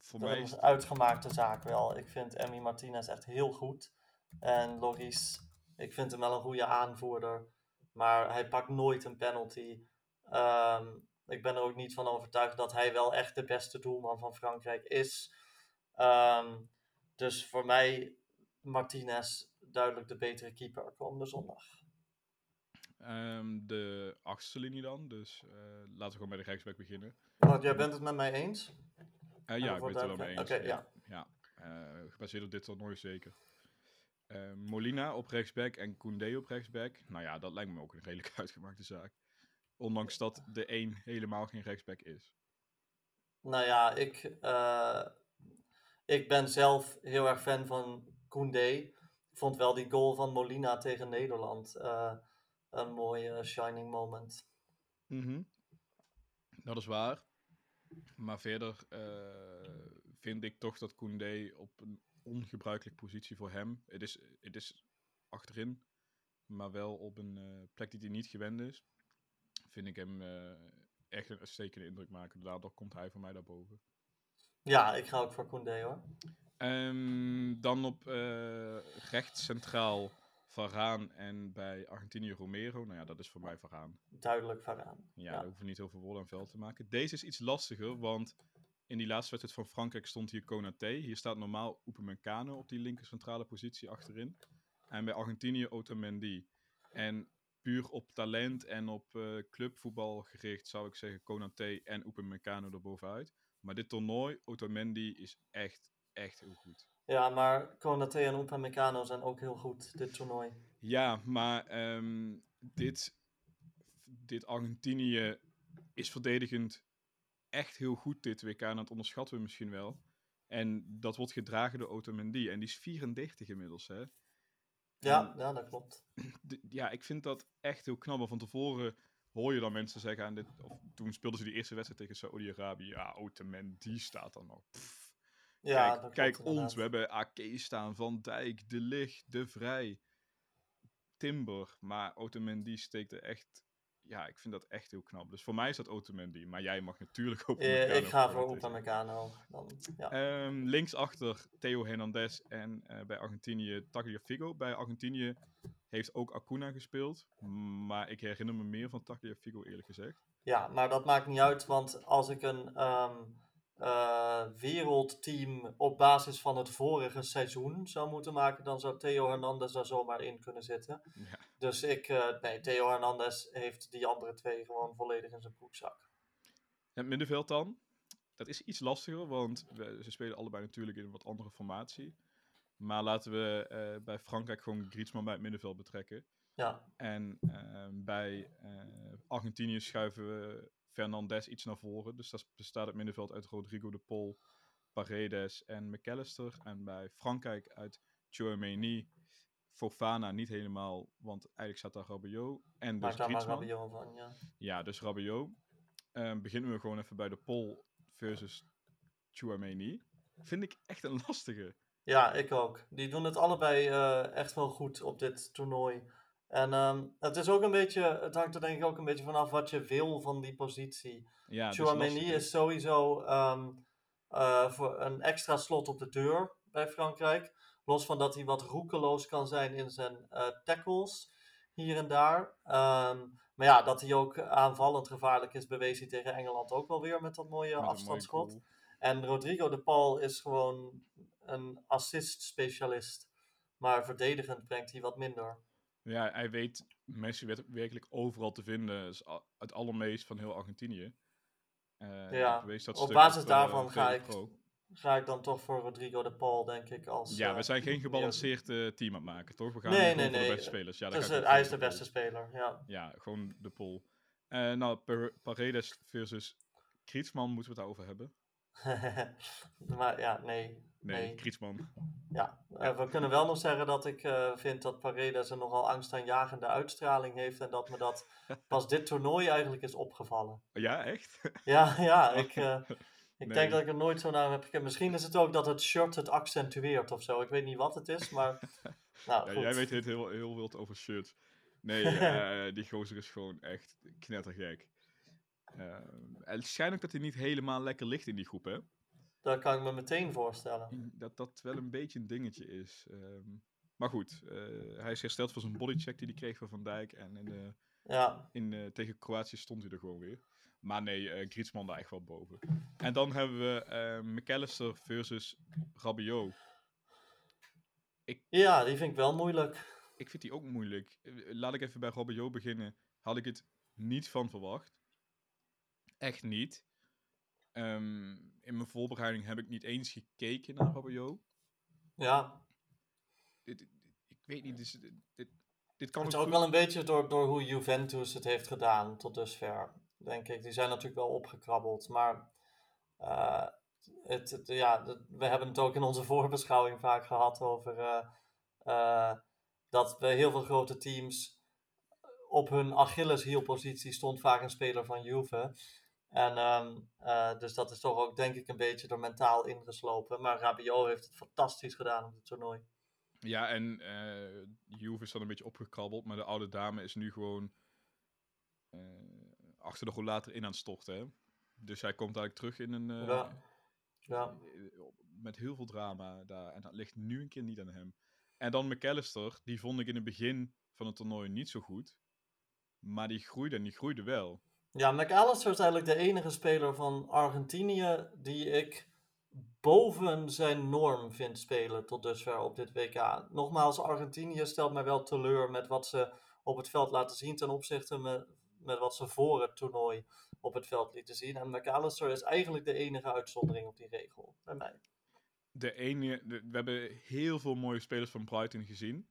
Voor Dat mij is een uitgemaakte zaak wel. Ik vind Emmy Martinez echt heel goed. En Loris, ik vind hem wel een goede aanvoerder. Maar hij pakt nooit een penalty. Ehm, ik ben er ook niet van overtuigd dat hij wel echt de beste doelman van Frankrijk is. Ehm, dus voor mij Martinez duidelijk de betere keeper komende zondag. Ehm, de achtste linie dan. Dus eh, laten we gewoon bij de rechtsback beginnen. Want jij bent het met mij eens? Eh, ja, ik ben het er wel mee eens. duidelijkheid. Oké, ja. Eh, gebaseerd op dit toernooi zeker. Eh, Molina op rechtsback en Koundé op rechtsback. Nou ja, dat lijkt me ook een redelijk (laughs) uitgemaakte zaak. Ondanks dat de een helemaal geen rechtsback is. Nou ja, ik, ik ben zelf heel erg fan van Koundé. Ik vond wel die goal van Molina tegen Nederland eh, een mooie shining moment. Mhm. Dat is waar. Maar verder eh, vind ik toch dat Koundé op een ongebruikelijke positie voor hem. Het is, het is achterin, maar wel op een eh, plek die hij niet gewend is. Vind ik hem echt een uitstekende indruk maken. Daardoor komt hij voor mij daarboven. Ja, ik ga ook voor Koundé hoor. Ehm, dan op eh rechts centraal Varaan en bij Argentinië Romero. Nou ja, dat is voor mij Varaan. Duidelijk vooraan. Ja, Ja. daar hoeven we niet heel veel woorden aan vuil te maken. Deze is iets lastiger, want in die laatste wedstrijd van Frankrijk stond hier Konaté. Hier staat normaal Upamecano op die linker centrale positie achterin. En bij Argentinië Otamendi. En puur op talent en op eh, clubvoetbal gericht zou ik zeggen Konaté en Upamecano erbovenuit. Maar dit toernooi, Otamendi is echt, echt heel goed. Ja, maar Konaté en Upamecano zijn ook heel goed dit toernooi. Ja, maar ehm, dit, dit Argentinië is verdedigend echt heel goed dit WK. En dat onderschatten we misschien wel. En dat wordt gedragen door Otamendi. En die is 34 inmiddels, hè. Ja, ja, dat klopt. (clears throat) Ja, ik vind dat echt heel knap. Want Van tevoren hoor je dan mensen zeggen... Aan dit, of toen speelden ze die eerste wedstrijd tegen Saudi-Arabië. Ja, Otamendi staat dan nog. Pff. Ja, kijk dat klopt kijk ons, inderdaad. we hebben AK staan, Van Dijk, De Ligt, De Vrij, Timber. Maar Otamendi steekt er echt... Ja, ik vind dat echt heel knap. Dus voor mij is dat Otamendi. Maar jij mag natuurlijk (laughs) ook... Upamecano ik ga voor. Upamecano. Dan, ja. Ehm, linksachter Theo Hernandez en eh, bij Argentinië Tagliafico. Bij Argentinië heeft ook Acuna gespeeld. Maar ik herinner me meer van Tagliafico eerlijk gezegd. Ja, maar dat maakt niet uit, want als ik een ehm, eh, wereldteam op basis van het vorige seizoen zou moeten maken, dan zou Theo Hernandez daar zomaar in kunnen zitten. Ja. Dus ik, eh, nee, Theo Hernandez heeft die andere twee gewoon volledig in zijn broekzak. Het middenveld dan. Dat is iets lastiger, want we, ze spelen allebei natuurlijk in een wat andere formatie. Maar laten we eh, bij Frankrijk gewoon Griezmann bij het middenveld betrekken. Ja, En bij Argentinië schuiven we Fernandes iets naar voren. Dus dat bestaat het middenveld uit Rodrigo de Pol, Paredes en McAllister. En bij Frankrijk uit Chouameni, Fofana niet helemaal, want eigenlijk staat daar Rabiot. En dus maar. Rabiot van, ja. Ja, dus Rabiot. Ehm, beginnen we gewoon even bij de Pol versus Chouameni. Vind ik echt een lastige. Ja, ik ook. Die doen het allebei eh, echt wel goed op dit toernooi. En ehm, het is ook een beetje, het hangt er denk ik ook een beetje vanaf wat je wil van die positie. Ja, dus Chouameni is sowieso ehm, eh, voor een extra slot op de deur bij Frankrijk. Los van dat hij wat roekeloos kan zijn in zijn eh, tackles hier en daar. Ehm, maar ja, dat hij ook aanvallend gevaarlijk is, bewees hij tegen Engeland ook wel weer met dat mooie Met een mooie afstandsschot. En Rodrigo de Paul is gewoon een assist-specialist. Maar verdedigend brengt hij wat minder. Ja, hij weet Messi wet- werkelijk overal te vinden. A- het allermeest van heel Argentinië. Eh, Ja, dat op basis eh, daarvan ga tegen ik. Ga ik dan toch voor Rodrigo de Paul, denk ik. Als, Ja, eh, we zijn geen gebalanceerd eh, team aan het maken, toch? We gaan Nee, nee, voor nee. de beste spelers. Ja, Dus, ga eh, hij is de Paul. beste speler, ja. Ja, gewoon de. Eh nou, Paredes versus Krietsman moeten we het daarover hebben. (laughs) maar ja, nee. Nee. Krietsman. Ja, we kunnen wel nog zeggen dat ik eh, vind dat Paredes een nogal angstaanjagende uitstraling heeft. En dat me dat (laughs) pas dit toernooi eigenlijk is opgevallen. Ja, echt? (laughs) Ja, ja, (laughs) ik, eh, ik Nee. denk dat ik er nooit zo naar heb gekeken. Misschien is het ook dat het shirt het accentueert of zo. Ik weet niet wat het is, maar... Nou, Ja, goed. jij weet het heel, heel wild over shirts. Nee, eh, die gozer is gewoon echt knettergek. Eh, het schijnt ook dat hij niet helemaal lekker ligt in die groep, hè? Dat kan ik me meteen voorstellen. Dat dat wel een beetje een dingetje is. Ehm, maar goed, eh, hij is hersteld van zijn bodycheck die hij kreeg van Van Dijk. En in, eh, Ja, in, eh, tegen Kroatië stond hij er gewoon weer. Maar nee, eh Griezmann daar echt wel boven. En dan hebben we McAllister versus Rabiot. ja, die vind ik wel moeilijk. Ik vind die ook moeilijk. Laat ik even bij Rabiot beginnen. Had ik het niet van verwacht. Echt niet. Ehm, in mijn voorbereiding heb ik niet eens gekeken naar Rabiot. Ja, Dit, dit- ik weet niet, dus, dit, dit, dit kan Het is ook wel een beetje door, door hoe Juventus het heeft gedaan tot dusver, denk ik. Die zijn natuurlijk wel opgekrabbeld, maar eh, het, het- ja, we hebben het ook in onze (laughs) voorbeschouwing vaak gehad over eh, eh, dat bij heel veel grote teams op hun Achilleshielpositie stond vaak een speler van Juve. En ehm, eh, dus dat is toch ook denk ik een beetje door mentaal ingeslopen. Maar Rabiot heeft het fantastisch gedaan op het toernooi. Ja, en eh Juve is dan een beetje opgekrabbeld, maar de oude dame is nu gewoon eh, achter de rollator in aan het storten. Hè? Dus hij komt eigenlijk terug in een... Ja. Ja. met heel veel drama daar. En dat ligt nu een keer niet aan hem. En dan McAllister, die vond ik in het begin van het toernooi niet zo goed. Maar die groeide en die groeide wel. Ja, McAllister is eigenlijk de enige speler van Argentinië die ik boven zijn norm vind spelen tot dusver op dit WK. Nogmaals, Argentinië stelt mij wel teleur met wat ze op het veld laten zien ten opzichte met, met wat ze voor het toernooi op het veld lieten zien. En McAllister is eigenlijk de enige uitzondering op die regel, bij mij. De ene, de- we hebben heel veel mooie spelers van Brighton gezien.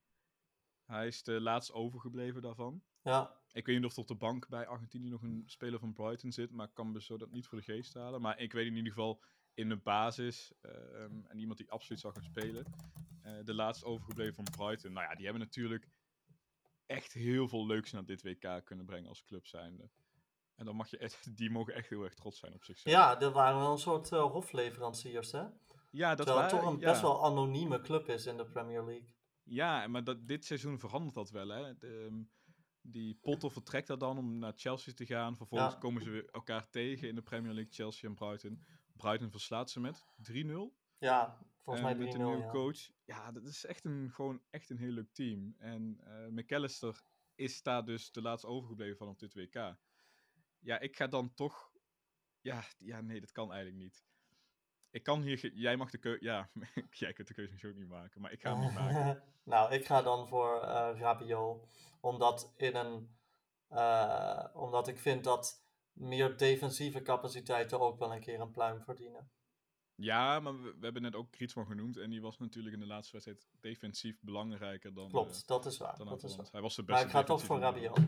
Hij is de laatst overgebleven daarvan. Ja, Ik weet niet of er op de bank bij Argentinië nog een speler van Brighton zit, maar ik kan me zo dat niet voor de geest halen. Maar ik weet in ieder geval, in de basis ehm, en iemand die absoluut zou gaan spelen. Eh, de laatst overgebleven van Brighton. Nou ja, die hebben natuurlijk echt heel veel leuks naar dit WK kunnen brengen als club zijnde. En dan mag je echt, (laughs) die mogen echt heel erg trots zijn op zichzelf. Ja, dat waren wel een soort uh, hofleveranciers, hè? Ja, dat Terwijl het toch een ja. best wel anonieme club is in de Premier League. Ja, maar dat, dit seizoen verandert dat wel, hè. De, ehm, die Potter vertrekt daar dan om naar Chelsea te gaan. Vervolgens Ja. komen ze weer elkaar tegen in de Premier League, Chelsea en Brighton. Brighton verslaat ze met 3-0. Ja, volgens Eh, mij met 3-0, een nieuwe ja. coach. Ja, dat is echt een, gewoon echt een heel leuk team. En eh McAllister is daar dus de laatste overgebleven van op dit WK. Ja, ik ga dan toch... Ja, ja, nee, dat kan eigenlijk niet. Ik kan hier... Jij mag de keuze... Ja, (laughs) jij kunt de keuze misschien ook niet maken, maar ik ga hem niet (laughs) maken. nou, ik ga dan voor eh Rabiot. Omdat, in een, eh, omdat ik vind dat meer defensieve capaciteiten ook wel een keer een pluim verdienen. Ja, maar we, we hebben net ook Griezmann genoemd. En die was natuurlijk in de laatste wedstrijd defensief belangrijker dan... Klopt, eh, dat is waar. Dat is waar. Hij was de Maar beste ik ga toch voor Rabiot.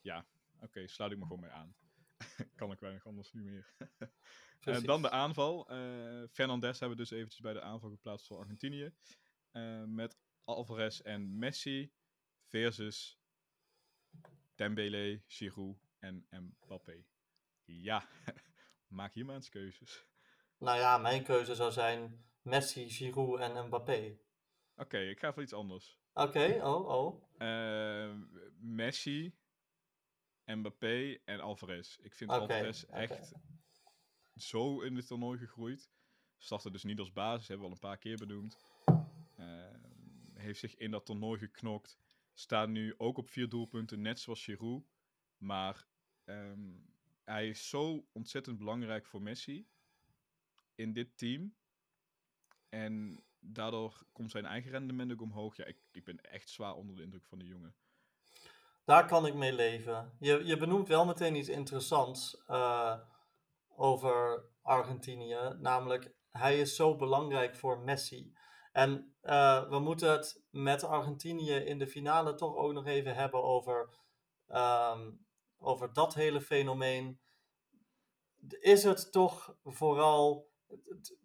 Ja, oké, sluit ik me gewoon mee aan. (laughs) kan ik weinig anders niet meer. (laughs) Eh, dan de aanval. Fernandes hebben we dus eventjes bij de aanval geplaatst voor Argentinië. Eh, met Alvarez en Messi versus Dembele, Giroud en Mbappé. Ja, (laughs) maak hier maar eens keuzes. Nou ja, mijn keuze zou zijn Messi, Giroud en Mbappé. Oké, ik ga voor iets anders. Oké, oh, oh. Messi, Mbappé en Alvarez. Ik vind Oké, Alvarez echt zo in dit toernooi gegroeid. Startte dus niet als basis, hebben we al een paar keer benoemd. Eh, heeft zich in dat toernooi geknokt. Staat nu ook op vier doelpunten, net zoals Giroud. Maar ehm, hij is zo ontzettend belangrijk voor Messi in dit team. En daardoor komt zijn eigen rendement ook omhoog. Ja, ik, ik ben echt zwaar onder de indruk van de jongen. Daar kan ik mee leven. Je, je benoemt wel meteen iets interessants eh, over Argentinië. Namelijk, hij is zo belangrijk voor Messi. En eh, we moeten het met Argentinië in de finale toch ook nog even hebben over, ehm, over dat hele fenomeen. Is het toch vooral.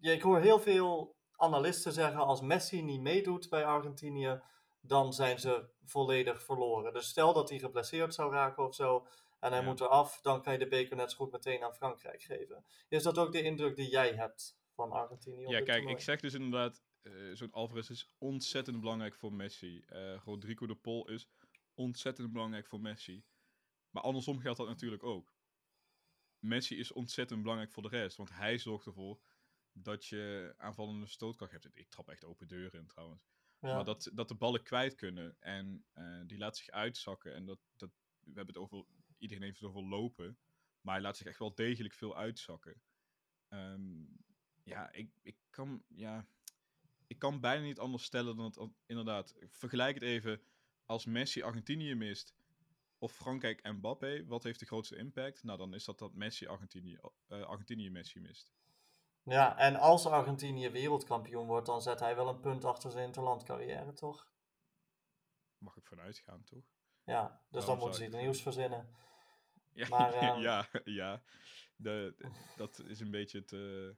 Ik hoor heel veel analisten zeggen: als Messi niet meedoet bij Argentinië, dan zijn ze volledig verloren. Dus stel dat hij geblesseerd zou raken of zo, en hij Ja. moet eraf, dan kan je de beker net zo goed meteen aan Frankrijk geven. Is dat ook de indruk die jij hebt van Argentinië? Ja, kijk, toernooi? ik zeg dus inderdaad, eh, zo'n Alvarez is ontzettend belangrijk voor Messi. Eh, Rodrigo de Pol is ontzettend belangrijk voor Messi. Maar andersom geldt dat natuurlijk ook. Messi is ontzettend belangrijk voor de rest, want hij zorgt ervoor dat je aanvallende stootkracht hebt. Ik trap echt open deuren in trouwens. Maar dat, dat de ballen kwijt kunnen en eh, die laat zich uitzakken. En dat, dat, we hebben het over, iedereen heeft het over lopen, maar hij laat zich echt wel degelijk veel uitzakken. Ehm, ja, ik, ik, kan, ja, ik kan bijna niet anders stellen dan an- inderdaad. Vergelijk het even als Messi Argentinië mist of Frankrijk Mbappé. Wat heeft de grootste impact? Nou, dan is dat dat Messi Argentinië, eh, Argentinië Messi mist. Ja, en als Argentinië wereldkampioen wordt, dan zet hij wel een punt achter zijn interlandcarrière, toch? Mag ik vanuit gaan, toch? Ja, dus dan moeten ze iets ik- nieuws verzinnen. Ja, Maar, (laughs) ehm, ja, ja. De, de- dat is een beetje het. eh,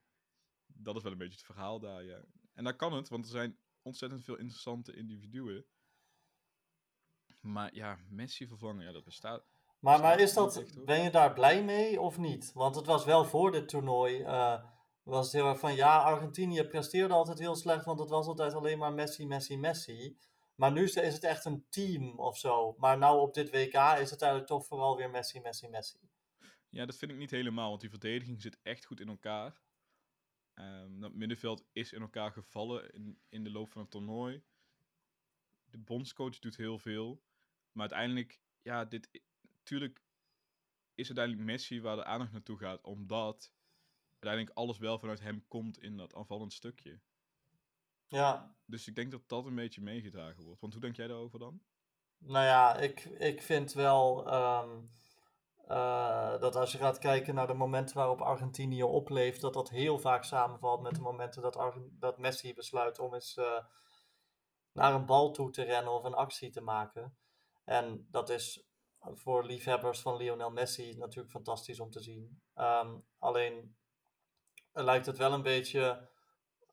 dat is wel een beetje het verhaal daar, ja. En daar kan het, want er zijn ontzettend veel interessante individuen. Maar ja, Messi vervangen, ja, dat bestaat. Maar, maar is dat, ben je daar blij mee of niet? Want het was wel voor dit toernooi, eh, was het heel erg van, ja, Argentinië presteerde altijd heel slecht, want het was altijd alleen maar Messi, Messi, Messi. Maar nu is het echt een team of zo. Maar nou op dit WK is het eigenlijk toch vooral weer Messi, Messi, Messi. Ja, dat vind ik niet helemaal, want die verdediging zit echt goed in elkaar. Ehm, dat middenveld is in elkaar gevallen in, in de loop van het toernooi. De bondscoach doet heel veel. Maar uiteindelijk, ja, dit. Tuurlijk is uiteindelijk Messi waar de aandacht naartoe gaat, omdat uiteindelijk alles wel vanuit hem komt in dat aanvallend stukje. Ja, Dus ik denk dat dat een beetje meegedragen wordt. Want hoe denk jij daarover dan? Nou ja, ik, ik vind wel ehm, eh, dat als je gaat kijken naar de momenten waarop Argentinië opleeft, dat dat heel vaak samenvalt met de momenten dat, Argen- dat Messi besluit om eens eh, naar een bal toe te rennen of een actie te maken. En dat is voor liefhebbers van Lionel Messi natuurlijk fantastisch om te zien. Ehm, alleen lijkt het wel een beetje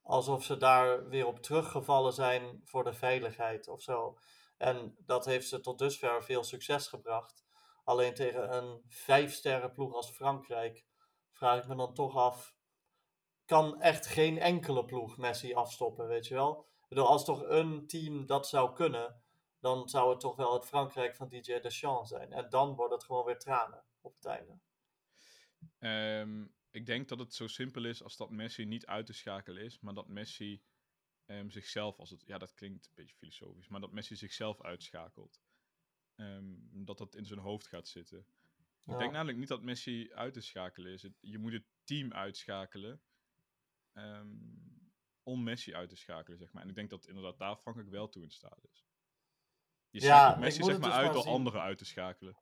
alsof ze daar weer op teruggevallen zijn voor de veiligheid of zo. En dat heeft ze tot dusver veel succes gebracht. Alleen tegen een vijf sterren ploeg als Frankrijk vraag ik me dan toch af. Kan echt geen enkele ploeg Messi afstoppen, weet je wel? Ik als toch een team dat zou kunnen, dan zou het toch wel het Frankrijk van DJ Deschamps zijn. En dan wordt het gewoon weer tranen op het einde. Ehm, ik denk dat het zo simpel is als dat Messi niet uit te schakelen is, maar dat Messi ehm, zichzelf, als het, ja, dat klinkt een beetje filosofisch, maar dat Messi zichzelf uitschakelt. Ehm, dat dat in zijn hoofd gaat zitten. Ik denk namelijk niet dat Messi uit te schakelen is. je moet het team uitschakelen om Messi uit te schakelen, zeg maar. En ik denk dat inderdaad daar Frankrijk wel toe in staat is. Je ja, Messi zeg maar dus uit door anderen uit te schakelen.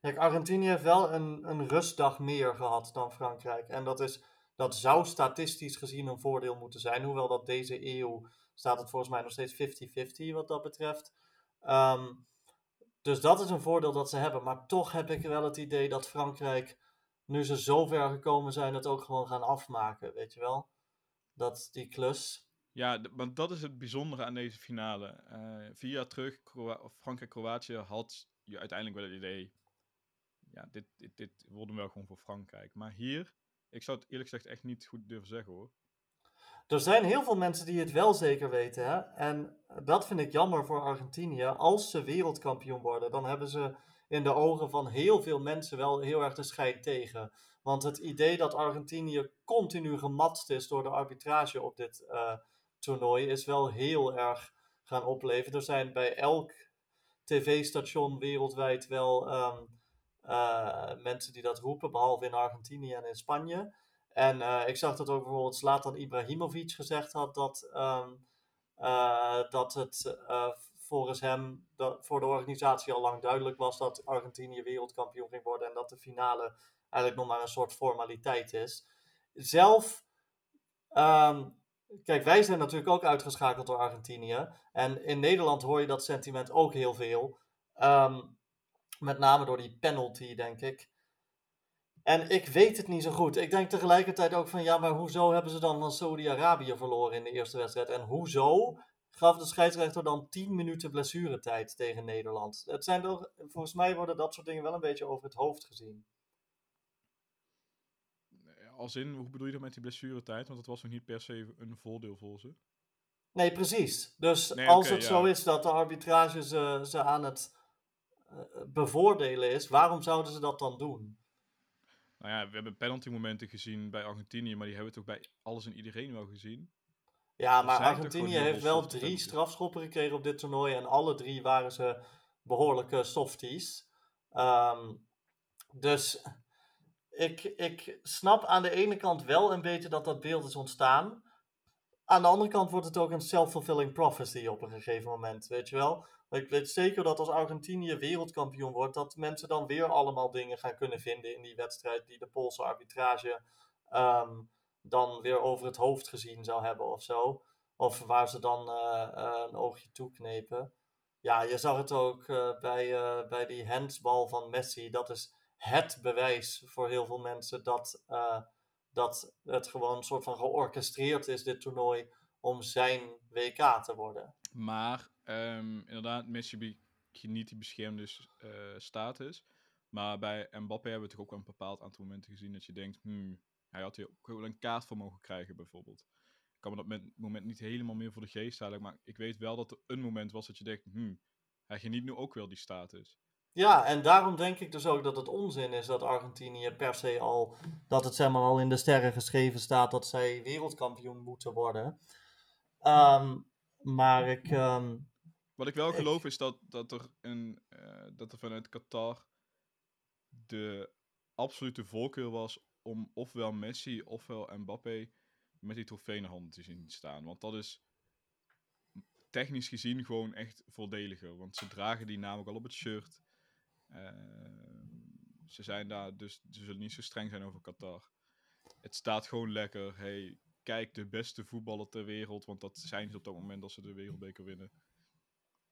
Kijk, Argentinië heeft wel een, een rustdag meer gehad dan Frankrijk. En dat, is, dat zou statistisch gezien een voordeel moeten zijn. Hoewel dat deze eeuw staat het volgens mij nog steeds 50-50 wat dat betreft. Ehm, dus dat is een voordeel dat ze hebben. Maar toch heb ik wel het idee dat Frankrijk, nu ze zo ver gekomen zijn, het ook gewoon gaan afmaken. Weet je wel? Dat die klus. Ja, want dat is het bijzondere aan deze finale. Uh, vier jaar terug, Frankrijk-Kroatië, had je uiteindelijk wel het idee ja, dit, dit, dit wel gewoon voor Frankrijk. Maar hier, ik zou het eerlijk gezegd echt niet goed durven zeggen hoor. Er zijn heel veel mensen die het wel zeker weten. Hè? En dat vind ik jammer voor Argentinië. Als ze wereldkampioen worden, dan hebben ze in de ogen van heel veel mensen wel heel erg de scheid tegen. Want het idee dat Argentinië continu gematst is door de arbitrage op dit uh, toernooi is wel heel erg gaan opleven. Er zijn bij elk tv-station wereldwijd wel um, uh, mensen die dat roepen, behalve in Argentinië en in Spanje. En uh, ik zag dat ook bijvoorbeeld Zlatan Ibrahimovic gezegd had dat, um, uh, dat het volgens hem dat voor de organisatie al lang duidelijk was dat Argentinië wereldkampioen ging worden en dat de finale eigenlijk nog maar een soort formaliteit is. Zelf, um, kijk, wij zijn natuurlijk ook uitgeschakeld door Argentinië. En in Nederland hoor je dat sentiment ook heel veel. Um, met name door die penalty, denk ik. En ik weet het niet zo goed. Ik denk tegelijkertijd ook van ja, maar hoezo hebben ze dan van Saudi-Arabië verloren in de eerste wedstrijd? En hoezo gaf de scheidsrechter dan 10 minuten blessuretijd tegen Nederland? Het zijn toch, volgens mij worden dat soort dingen wel een beetje over het hoofd gezien. Als in, hoe bedoel je dat met die blessuretijd? Want dat was nog niet per se een voordeel voor ze. Nee, precies. Dus als het zo is dat de arbitrage ze, ze aan het eh, bevoordelen is, waarom zouden ze dat dan doen? Nou ja, we hebben penalty momenten gezien bij Argentinië, maar die hebben we toch bij alles en iedereen wel gezien. Ja, maar Argentinië heeft wel drie strafschoppen gekregen op dit toernooi en alle drie waren ze behoorlijke softies. Um, dus ik, ik snap aan de ene kant wel een beetje dat dat beeld is ontstaan. Aan de andere kant wordt het ook een self-fulfilling prophecy op een gegeven moment, weet je wel? Ik weet zeker dat als Argentinië wereldkampioen wordt, dat mensen dan weer allemaal dingen gaan kunnen vinden in die wedstrijd die de Poolse arbitrage um, dan weer over het hoofd gezien zou hebben of zo. Of waar ze dan uh, uh, een oogje toeknepen. Ja, je zag het ook uh, bij, bij die handsbal van Messi. Dat is het bewijs voor heel veel mensen dat, dat het gewoon een soort van georchestreerd is, dit toernooi, om zijn WK te worden. Maar um, inderdaad, Messi niet die beschermde uh, status. Maar bij Mbappé hebben we toch ook wel een bepaald aantal momenten gezien dat je denkt, hmm, hij had hier ook wel een kaart voor mogen krijgen bijvoorbeeld. Ik kan me dat moment niet helemaal meer voor de geest halen, maar ik weet wel dat er een moment was dat je denkt, hmm, hij geniet nu ook wel die status. Ja, en daarom denk ik dus ook dat het onzin is dat Argentinië per se al, dat het zeg maar al in de sterren geschreven staat dat zij wereldkampioen moeten worden. Um, maar ik, um, wat ik wel geloof is dat, dat, er een, uh, dat er vanuit Qatar de absolute voorkeur was om ofwel Messi ofwel Mbappé met die trofee in handen te zien staan. Want dat is technisch gezien gewoon echt voordeliger. Want ze dragen die namelijk al op het shirt. Uh, ze zijn daar, dus ze zullen niet zo streng zijn over Qatar. Het staat gewoon lekker. Hey, kijk, de beste voetballer ter wereld. Want dat zijn ze op dat moment als ze de wereldbeker winnen.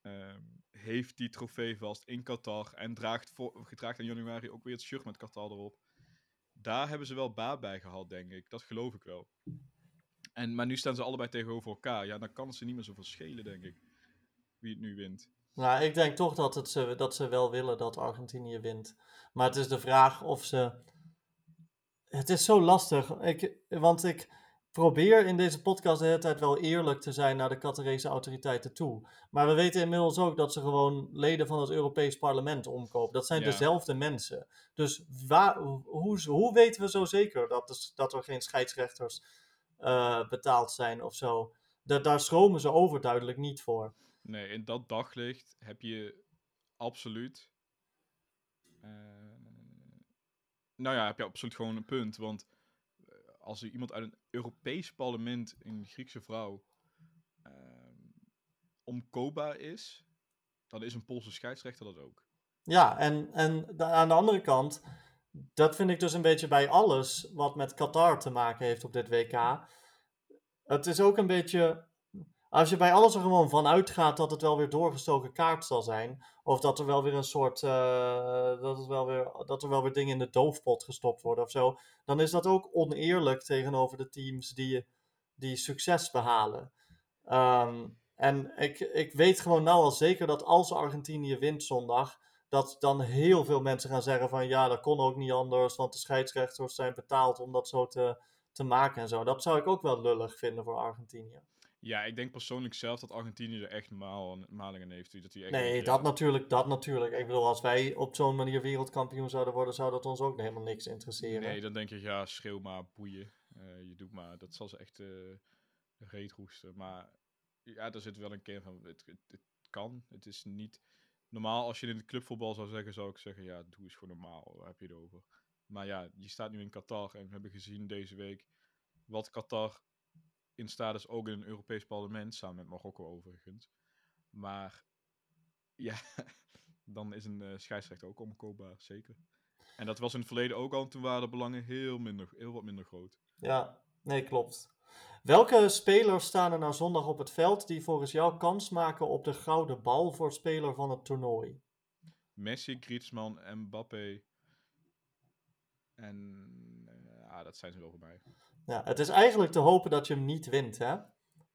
Ehm, heeft die trofee vast in Qatar en draagt, voor, gedraagt in januari ook weer het shirt met Qatar erop. daar hebben ze wel baat bij gehad, denk ik. Dat geloof ik wel. En, maar nu staan ze allebei tegenover elkaar. Ja, dan kan het ze niet meer zoveel schelen, denk ik. Wie het nu wint. Nou, ik denk toch dat, het ze, dat ze wel willen dat Argentinië wint. Maar het is de vraag of ze. Het is zo lastig. Ik, want ik probeer in deze podcast de hele tijd wel eerlijk te zijn naar de Qatarese autoriteiten toe. Maar we weten inmiddels ook dat ze gewoon leden van het Europees Parlement omkopen. Dat zijn Ja. dezelfde mensen. Dus waar, hoe, hoe weten we zo zeker dat, dat er geen scheidsrechters eh, betaald zijn of zo? Da- daar schromen ze overduidelijk niet voor. Nee, in dat daglicht heb je absoluut. eh, nou ja, heb je absoluut gewoon een punt. Want als er iemand uit een Europees parlement, een Griekse vrouw, eh, omkoopbaar is, dan is een Poolse scheidsrechter dat ook. Ja, en, en aan de andere kant, dat vind ik dus een beetje bij alles wat met Qatar te maken heeft op dit WK. Het is ook een beetje, als je bij alles er gewoon van uitgaat dat het wel weer doorgestoken kaart zal zijn, of dat er wel weer een soort, eh, dat, het wel weer, dat er wel weer dingen in de doofpot gestopt worden of zo, dan is dat ook oneerlijk tegenover de teams die, die succes behalen. Ehm, en ik, ik weet gewoon nou al zeker dat als Argentinië wint zondag, dat dan heel veel mensen gaan zeggen van ja, dat kon ook niet anders, want de scheidsrechters zijn betaald om dat zo te, te maken en zo. Dat zou ik ook wel lullig vinden voor Argentinië. Ja, ik denk persoonlijk zelf dat Argentinië er echt maal, malingen heeft. Dat die echt Nee, dat ja, natuurlijk, dat natuurlijk. Ik bedoel, als wij op zo'n manier wereldkampioen zouden worden, zou dat ons ook helemaal niks interesseren. Nee, dan denk je, ja, schreeuw maar, boeien. Eh, je doet maar. Dat zal ze echt eh reet roesten. Maar ja, er zit wel een kern van, het, het, het kan. Het is niet... Normaal, als je in het clubvoetbal zou zeggen, zou ik zeggen, ja, doe eens gewoon normaal. Waar heb je het over? Maar ja, je staat nu in Qatar en we hebben gezien deze week wat Qatar in staat is, ook in een Europees parlement, samen met Marokko overigens. Maar ja, (laughs) dan is een eh, scheidsrechter ook omkoopbaar, zeker. En dat was in het verleden ook al, en toen waren de belangen heel, minder, heel wat minder groot. Ja, nee, klopt. Welke spelers staan er nou zondag op het veld die volgens jou kans maken op de gouden bal voor speler van het toernooi? Messi, Griezmann, Mbappé. En eh, ja, dat zijn ze wel voor mij. Ja, het is eigenlijk te hopen dat je hem niet wint, hè?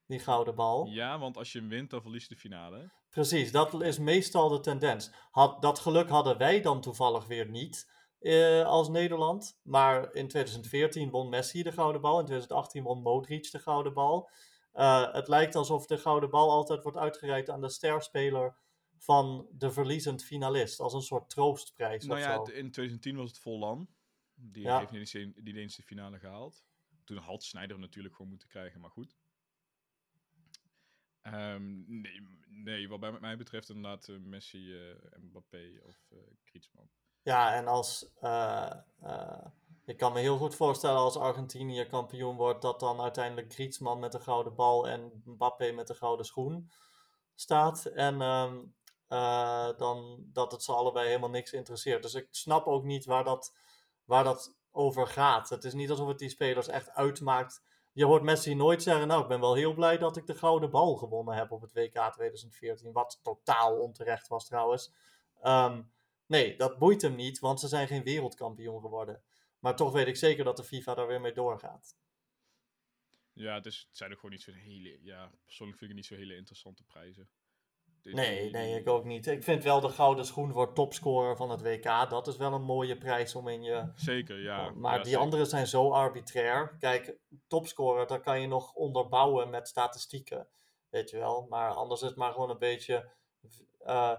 Die gouden bal. Ja, want als je hem wint, dan verlies je de finale. Precies, dat is meestal de tendens. Had, dat geluk hadden wij dan toevallig weer niet eh, als Nederland. Maar in 2014 won Messi de gouden bal. In 2018 won Modric de gouden bal. Eh, het lijkt alsof de gouden bal altijd wordt uitgereikt aan de sterspeler van de verliezend finalist. Als een soort troostprijs Nou of ja, zo. in 2010 was het Vollan. Die Ja. heeft niet eens, niet eens de finale gehaald. Toen had hem natuurlijk gewoon moeten krijgen, maar goed. Ehm, nee, nee, wat bij mij betreft inderdaad eh, Messi, eh, Mbappé of eh Griezmann. Ja, en als. ik kan me heel goed voorstellen als Argentinië kampioen wordt, dat dan uiteindelijk Griezmann met de gouden bal en Mbappé met de gouden schoen staat. En ehm, eh, dan dat het ze allebei helemaal niks interesseert. Dus ik snap ook niet waar dat, waar dat over gaat. Het is niet alsof het die spelers echt uitmaakt. Je hoort Messi nooit zeggen, nou ik ben wel heel blij dat ik de gouden bal gewonnen heb op het WK 2014. Wat totaal onterecht was trouwens. Ehm, Nee, dat boeit hem niet, want ze zijn geen wereldkampioen geworden. Maar toch weet ik zeker dat de FIFA daar weer mee doorgaat. Ja, het zijn ook gewoon niet zo'n hele... Ja, persoonlijk vind ik het niet zo hele interessante prijzen. Dit- Nee, nee, ik ook niet. Ik vind wel de gouden schoen voor topscorer van het WK. Dat is wel een mooie prijs om in je. Zeker, ja. maar ja, die zeker. andere zijn zo arbitrair. Kijk, topscorer, daar kan je nog onderbouwen met statistieken. Weet je wel. Maar anders is het maar gewoon een beetje. eh,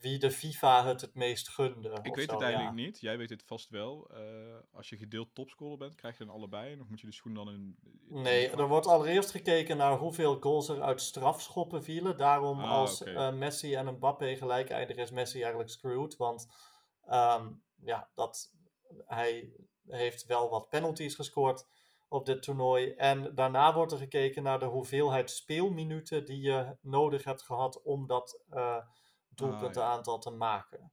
wie de FIFA het het meest gunde. Ik weet zo, het ja. eigenlijk niet. Jij weet het vast wel. Eh, als je gedeeld topscorer bent, krijg je dan allebei? Of moet je de schoen dan in... in- Nee, er wordt allereerst gekeken naar hoeveel goals er uit strafschoppen vielen. Daarom Ah, als eh, Messi en Mbappé gelijk eindigen is Messi eigenlijk screwed. Want ehm, ja, dat, hij heeft wel wat penalties gescoord op dit toernooi. En daarna wordt er gekeken naar de hoeveelheid speelminuten die je nodig hebt gehad om dat eh doelpuntenaantal te maken.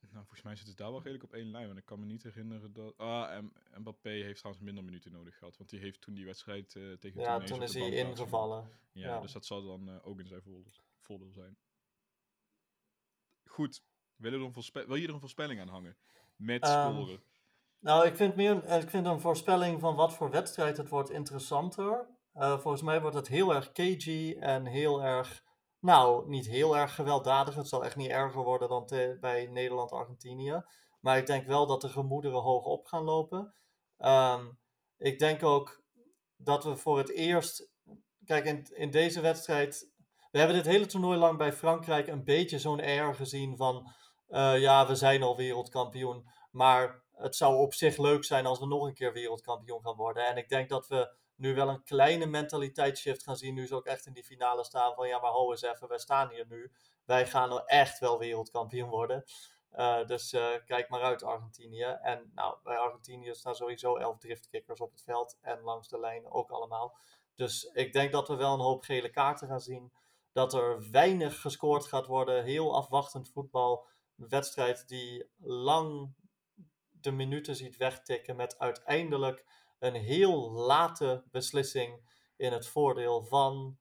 Nou, volgens mij zit het daar wel redelijk op één lijn. Want ik kan me niet herinneren dat... Ah, en Mbappé heeft trouwens minder minuten nodig gehad. Want die heeft toen die wedstrijd eh, tegen Ja, toen is hij ingevallen. Ja, Ja. dus dat zal dan eh, ook in zijn voordeel, zijn. Goed. Wil je, er een wil je er een voorspelling aan hangen? Met Ehm, scoren. Nou, ik vind, meer, een- ik vind een voorspelling van wat voor wedstrijd het wordt interessanter. Eh, volgens mij wordt het heel erg cagey en heel erg, nou, niet heel erg gewelddadig. Het zal echt niet erger worden dan bij Nederland-Argentinië. Maar ik denk wel dat de gemoederen hoog op gaan lopen. Ehm, ik denk ook dat we voor het eerst. Kijk, in, in deze wedstrijd. We hebben dit hele toernooi lang bij Frankrijk een beetje zo'n air gezien van. eh, ja, we zijn al wereldkampioen. Maar het zou op zich leuk zijn als we nog een keer wereldkampioen gaan worden. En ik denk dat we nu wel een kleine mentaliteitsshift gaan zien. Nu ze ook echt in die finale staan van ja, maar ho eens even, wij staan hier nu. Wij gaan nou echt wel wereldkampioen worden. Eh, dus eh, kijk maar uit Argentinië. En nou, bij Argentinië staan sowieso elf driftkickers op het veld. En langs de lijn ook allemaal. Dus ik denk dat we wel een hoop gele kaarten gaan zien. Dat er weinig gescoord gaat worden. Heel afwachtend voetbal. Een wedstrijd die lang de minuten ziet wegtikken. Met uiteindelijk een heel late beslissing in het voordeel van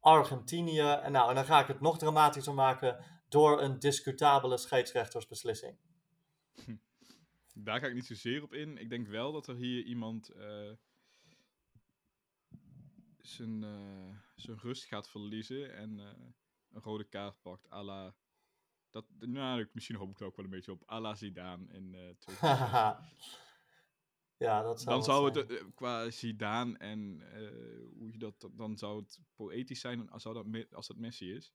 Argentinië. En, nou, en dan ga ik het nog dramatischer maken door een discutabele scheidsrechtersbeslissing. Daar ga ik niet zozeer op in. Ik denk wel dat er hier iemand eh, zijn, eh, zijn rust gaat verliezen en eh, een rode kaart pakt. à la dat, nou, misschien hoop ik er ook wel een beetje op. à la Zidane in eh (laughs) 2006. Ja, dat zou Dan zou het zijn. eh, qua Zidane en eh, hoe je dat, dan zou het poëtisch zijn als, dat, als dat Messi is.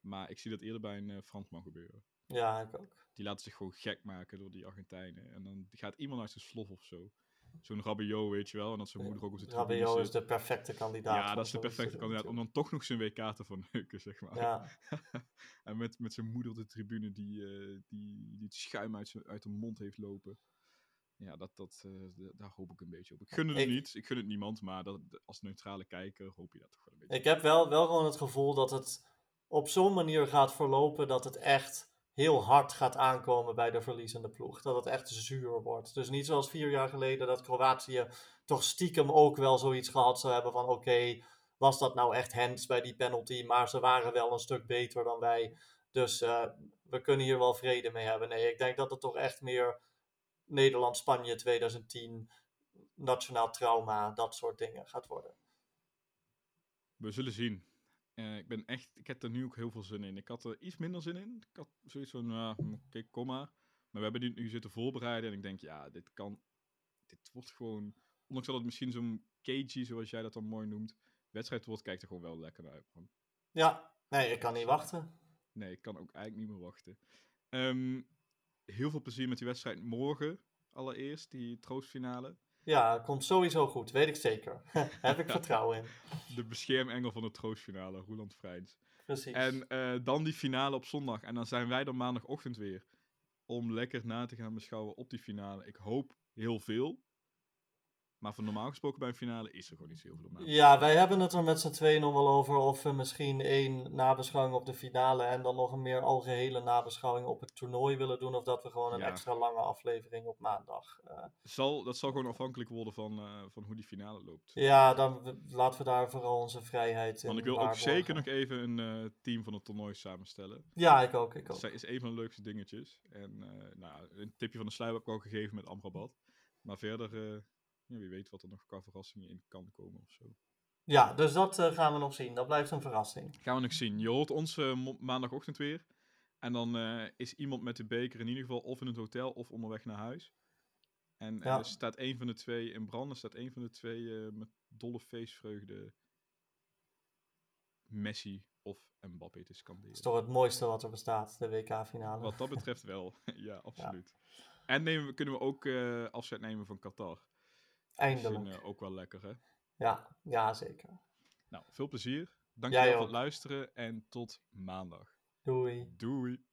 Maar ik zie dat eerder bij een eh, Fransman gebeuren. Ja, ik ook. Die laten zich gewoon gek maken door die Argentijnen. En dan gaat iemand uit zijn slof of zo. Zo'n Rabiot, weet je wel. En dat zijn moeder ook op zijn tribune Rabiot is de perfecte kandidaat. Ja, dat is de perfecte kandidaat. Om dan toch nog zijn WK te verneuken, zeg maar. Ja, (laughs) en met, met zijn moeder op de tribune die, eh, die, die het schuim uit, zijn, uit de mond heeft lopen. Ja, dat, dat, eh, daar hoop ik een beetje op. Ik gun het Ik- niet. Ik gun het niemand. Maar dat, als neutrale kijker hoop je dat toch wel een beetje. ik heb wel, wel gewoon het gevoel dat het op zo'n manier gaat verlopen dat het echt heel hard gaat aankomen bij de verliezende ploeg. Dat het echt zuur wordt. Dus niet zoals vier jaar geleden dat Kroatië toch stiekem ook wel zoiets gehad zou hebben van oké, was dat nou echt hands bij die penalty, maar ze waren wel een stuk beter dan wij. Dus eh, we kunnen hier wel vrede mee hebben. Nee, ik denk dat het toch echt meer Nederland-Spanje 2010, nationaal trauma, dat soort dingen gaat worden. We zullen zien. Eh, ik ben echt, ik heb er nu ook heel veel zin in. Ik had er iets minder zin in. Ik had zoiets van, nou, oké, kom maar. Maar we hebben dit nu zitten voorbereiden en ik denk, ja, dit kan, dit wordt gewoon, ondanks dat het misschien zo'n cagey, zoals jij dat dan mooi noemt, wedstrijd wordt, kijkt er gewoon wel lekker naar uit. man. Ja, nee, ik kan niet wachten. Nee, ik kan ook eigenlijk niet meer wachten. Ehm, heel veel plezier met die wedstrijd morgen, allereerst, die troostfinale. Ja, komt sowieso goed, weet ik zeker. (laughs) Heb ik vertrouwen in. De beschermengel van de troostfinale, Roland Vrijns. Precies. En eh, dan die finale op zondag. En dan zijn wij dan maandagochtend weer. Om lekker na te gaan beschouwen op die finale. Ik hoop heel veel. Maar van normaal gesproken bij een finale is er gewoon niet zo heel veel Ja, wij hebben het er met z'n tweeën nog wel over of we misschien één nabeschouwing op de finale en dan nog een meer algehele nabeschouwing op het toernooi willen doen. Of dat we gewoon een Ja. extra lange aflevering op maandag. eh, Zal, dat zal gewoon afhankelijk worden van, eh, van hoe die finale loopt. ja, dan laten we daar vooral onze vrijheid in Want ik wil ook zeker nog even een eh, team van het toernooi samenstellen. Ja, ik ook, ik Dat ook. is- is een van de leukste dingetjes. En nou, een tipje van de sluier heb ik al gegeven met Amrabat. Maar verder, ja, wie weet wat er nog qua verrassingen in kan komen of zo. Ja, dus dat eh, gaan we nog zien. Dat blijft een verrassing. Gaan we nog zien. Je hoort ons eh, maandagochtend weer. En dan eh, is iemand met de beker in ieder geval of in het hotel of onderweg naar huis. En Ja. er staat één van de twee in brand. Er staat één van de twee met dolle feestvreugde Messi of Mbappé te Dat is scanderen. toch het mooiste wat er bestaat, de WK-finale. Wat dat betreft wel. (laughs) ja, absoluut. En nemen, kunnen we ook afzet nemen van Qatar. Eindelijk. Ook wel lekker, hè? Ja, ja, zeker. Nou, veel plezier. Dankjewel voor het luisteren en tot maandag. Doei. Doei!